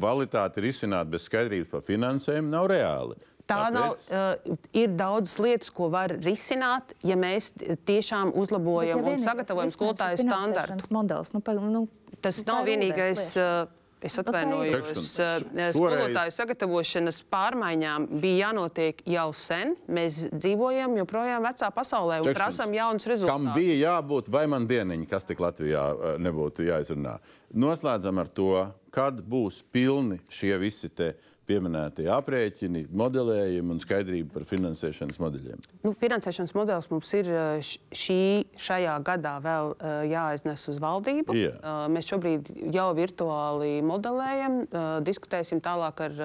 kvalitāti risināt bez skaidrības par finansējumu nav reāli. Tā Tāpēc... nav. Uh, ir daudz lietas, ko var risināt, ja mēs tiešām uzlabojam ja un sagatavojam skolotāju standartus. Nu, pa, nu, tas nav vienīgais. Uh, Es nu, atvainojos. Skolotāju sagatavošanas pārmaiņām bija jānotiek jau sen. Mēs dzīvojam joprojām vecā pasaulē un prasām jaunus rezultātus. Kam bija jābūt, vai man dieniņi, kas tik Latvijā nebūtu jāizrunā? Noslēdzam ar to, kad būs pilni šie visi pieminētie aprēķini, modelējumi un skaidrība par finansēšanas modeļiem? Nu, finansēšanas modelis mums ir šī, šajā gadā vēl jāaiznes uz valdību. Jā. Mēs šobrīd jau virtuāli modelējam, diskutēsim tālāk ar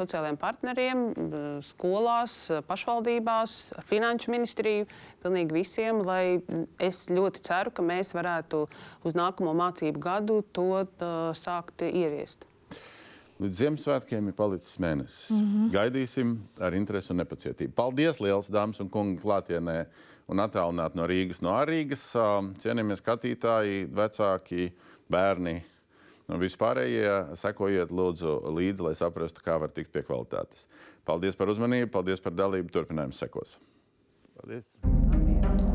sociālajiem partneriem, skolās, pašvaldībās, finanšu ministriju, pilnīgi visiem, lai es ļoti ceru, ka mēs varētu uz nākamo mācību gadu to sākt ieviest. Līdz Ziemassvētkiem ir palicis mēnesis. Mm -hmm. Gaidīsim ar interesi un nepacietību. Paldies, liels dāmas un kungi, klātienē un attālināt no Rīgas, no Rīgas. Cienījamies skatītāji, vecāki, bērni. Un vispārējie sekojiet, lūdzu, līdzi, lai saprastu, kā var tikt pie kvalitātes. Paldies par uzmanību, paldies par dalību. Turpinājums sekos. Paldies! Paldies.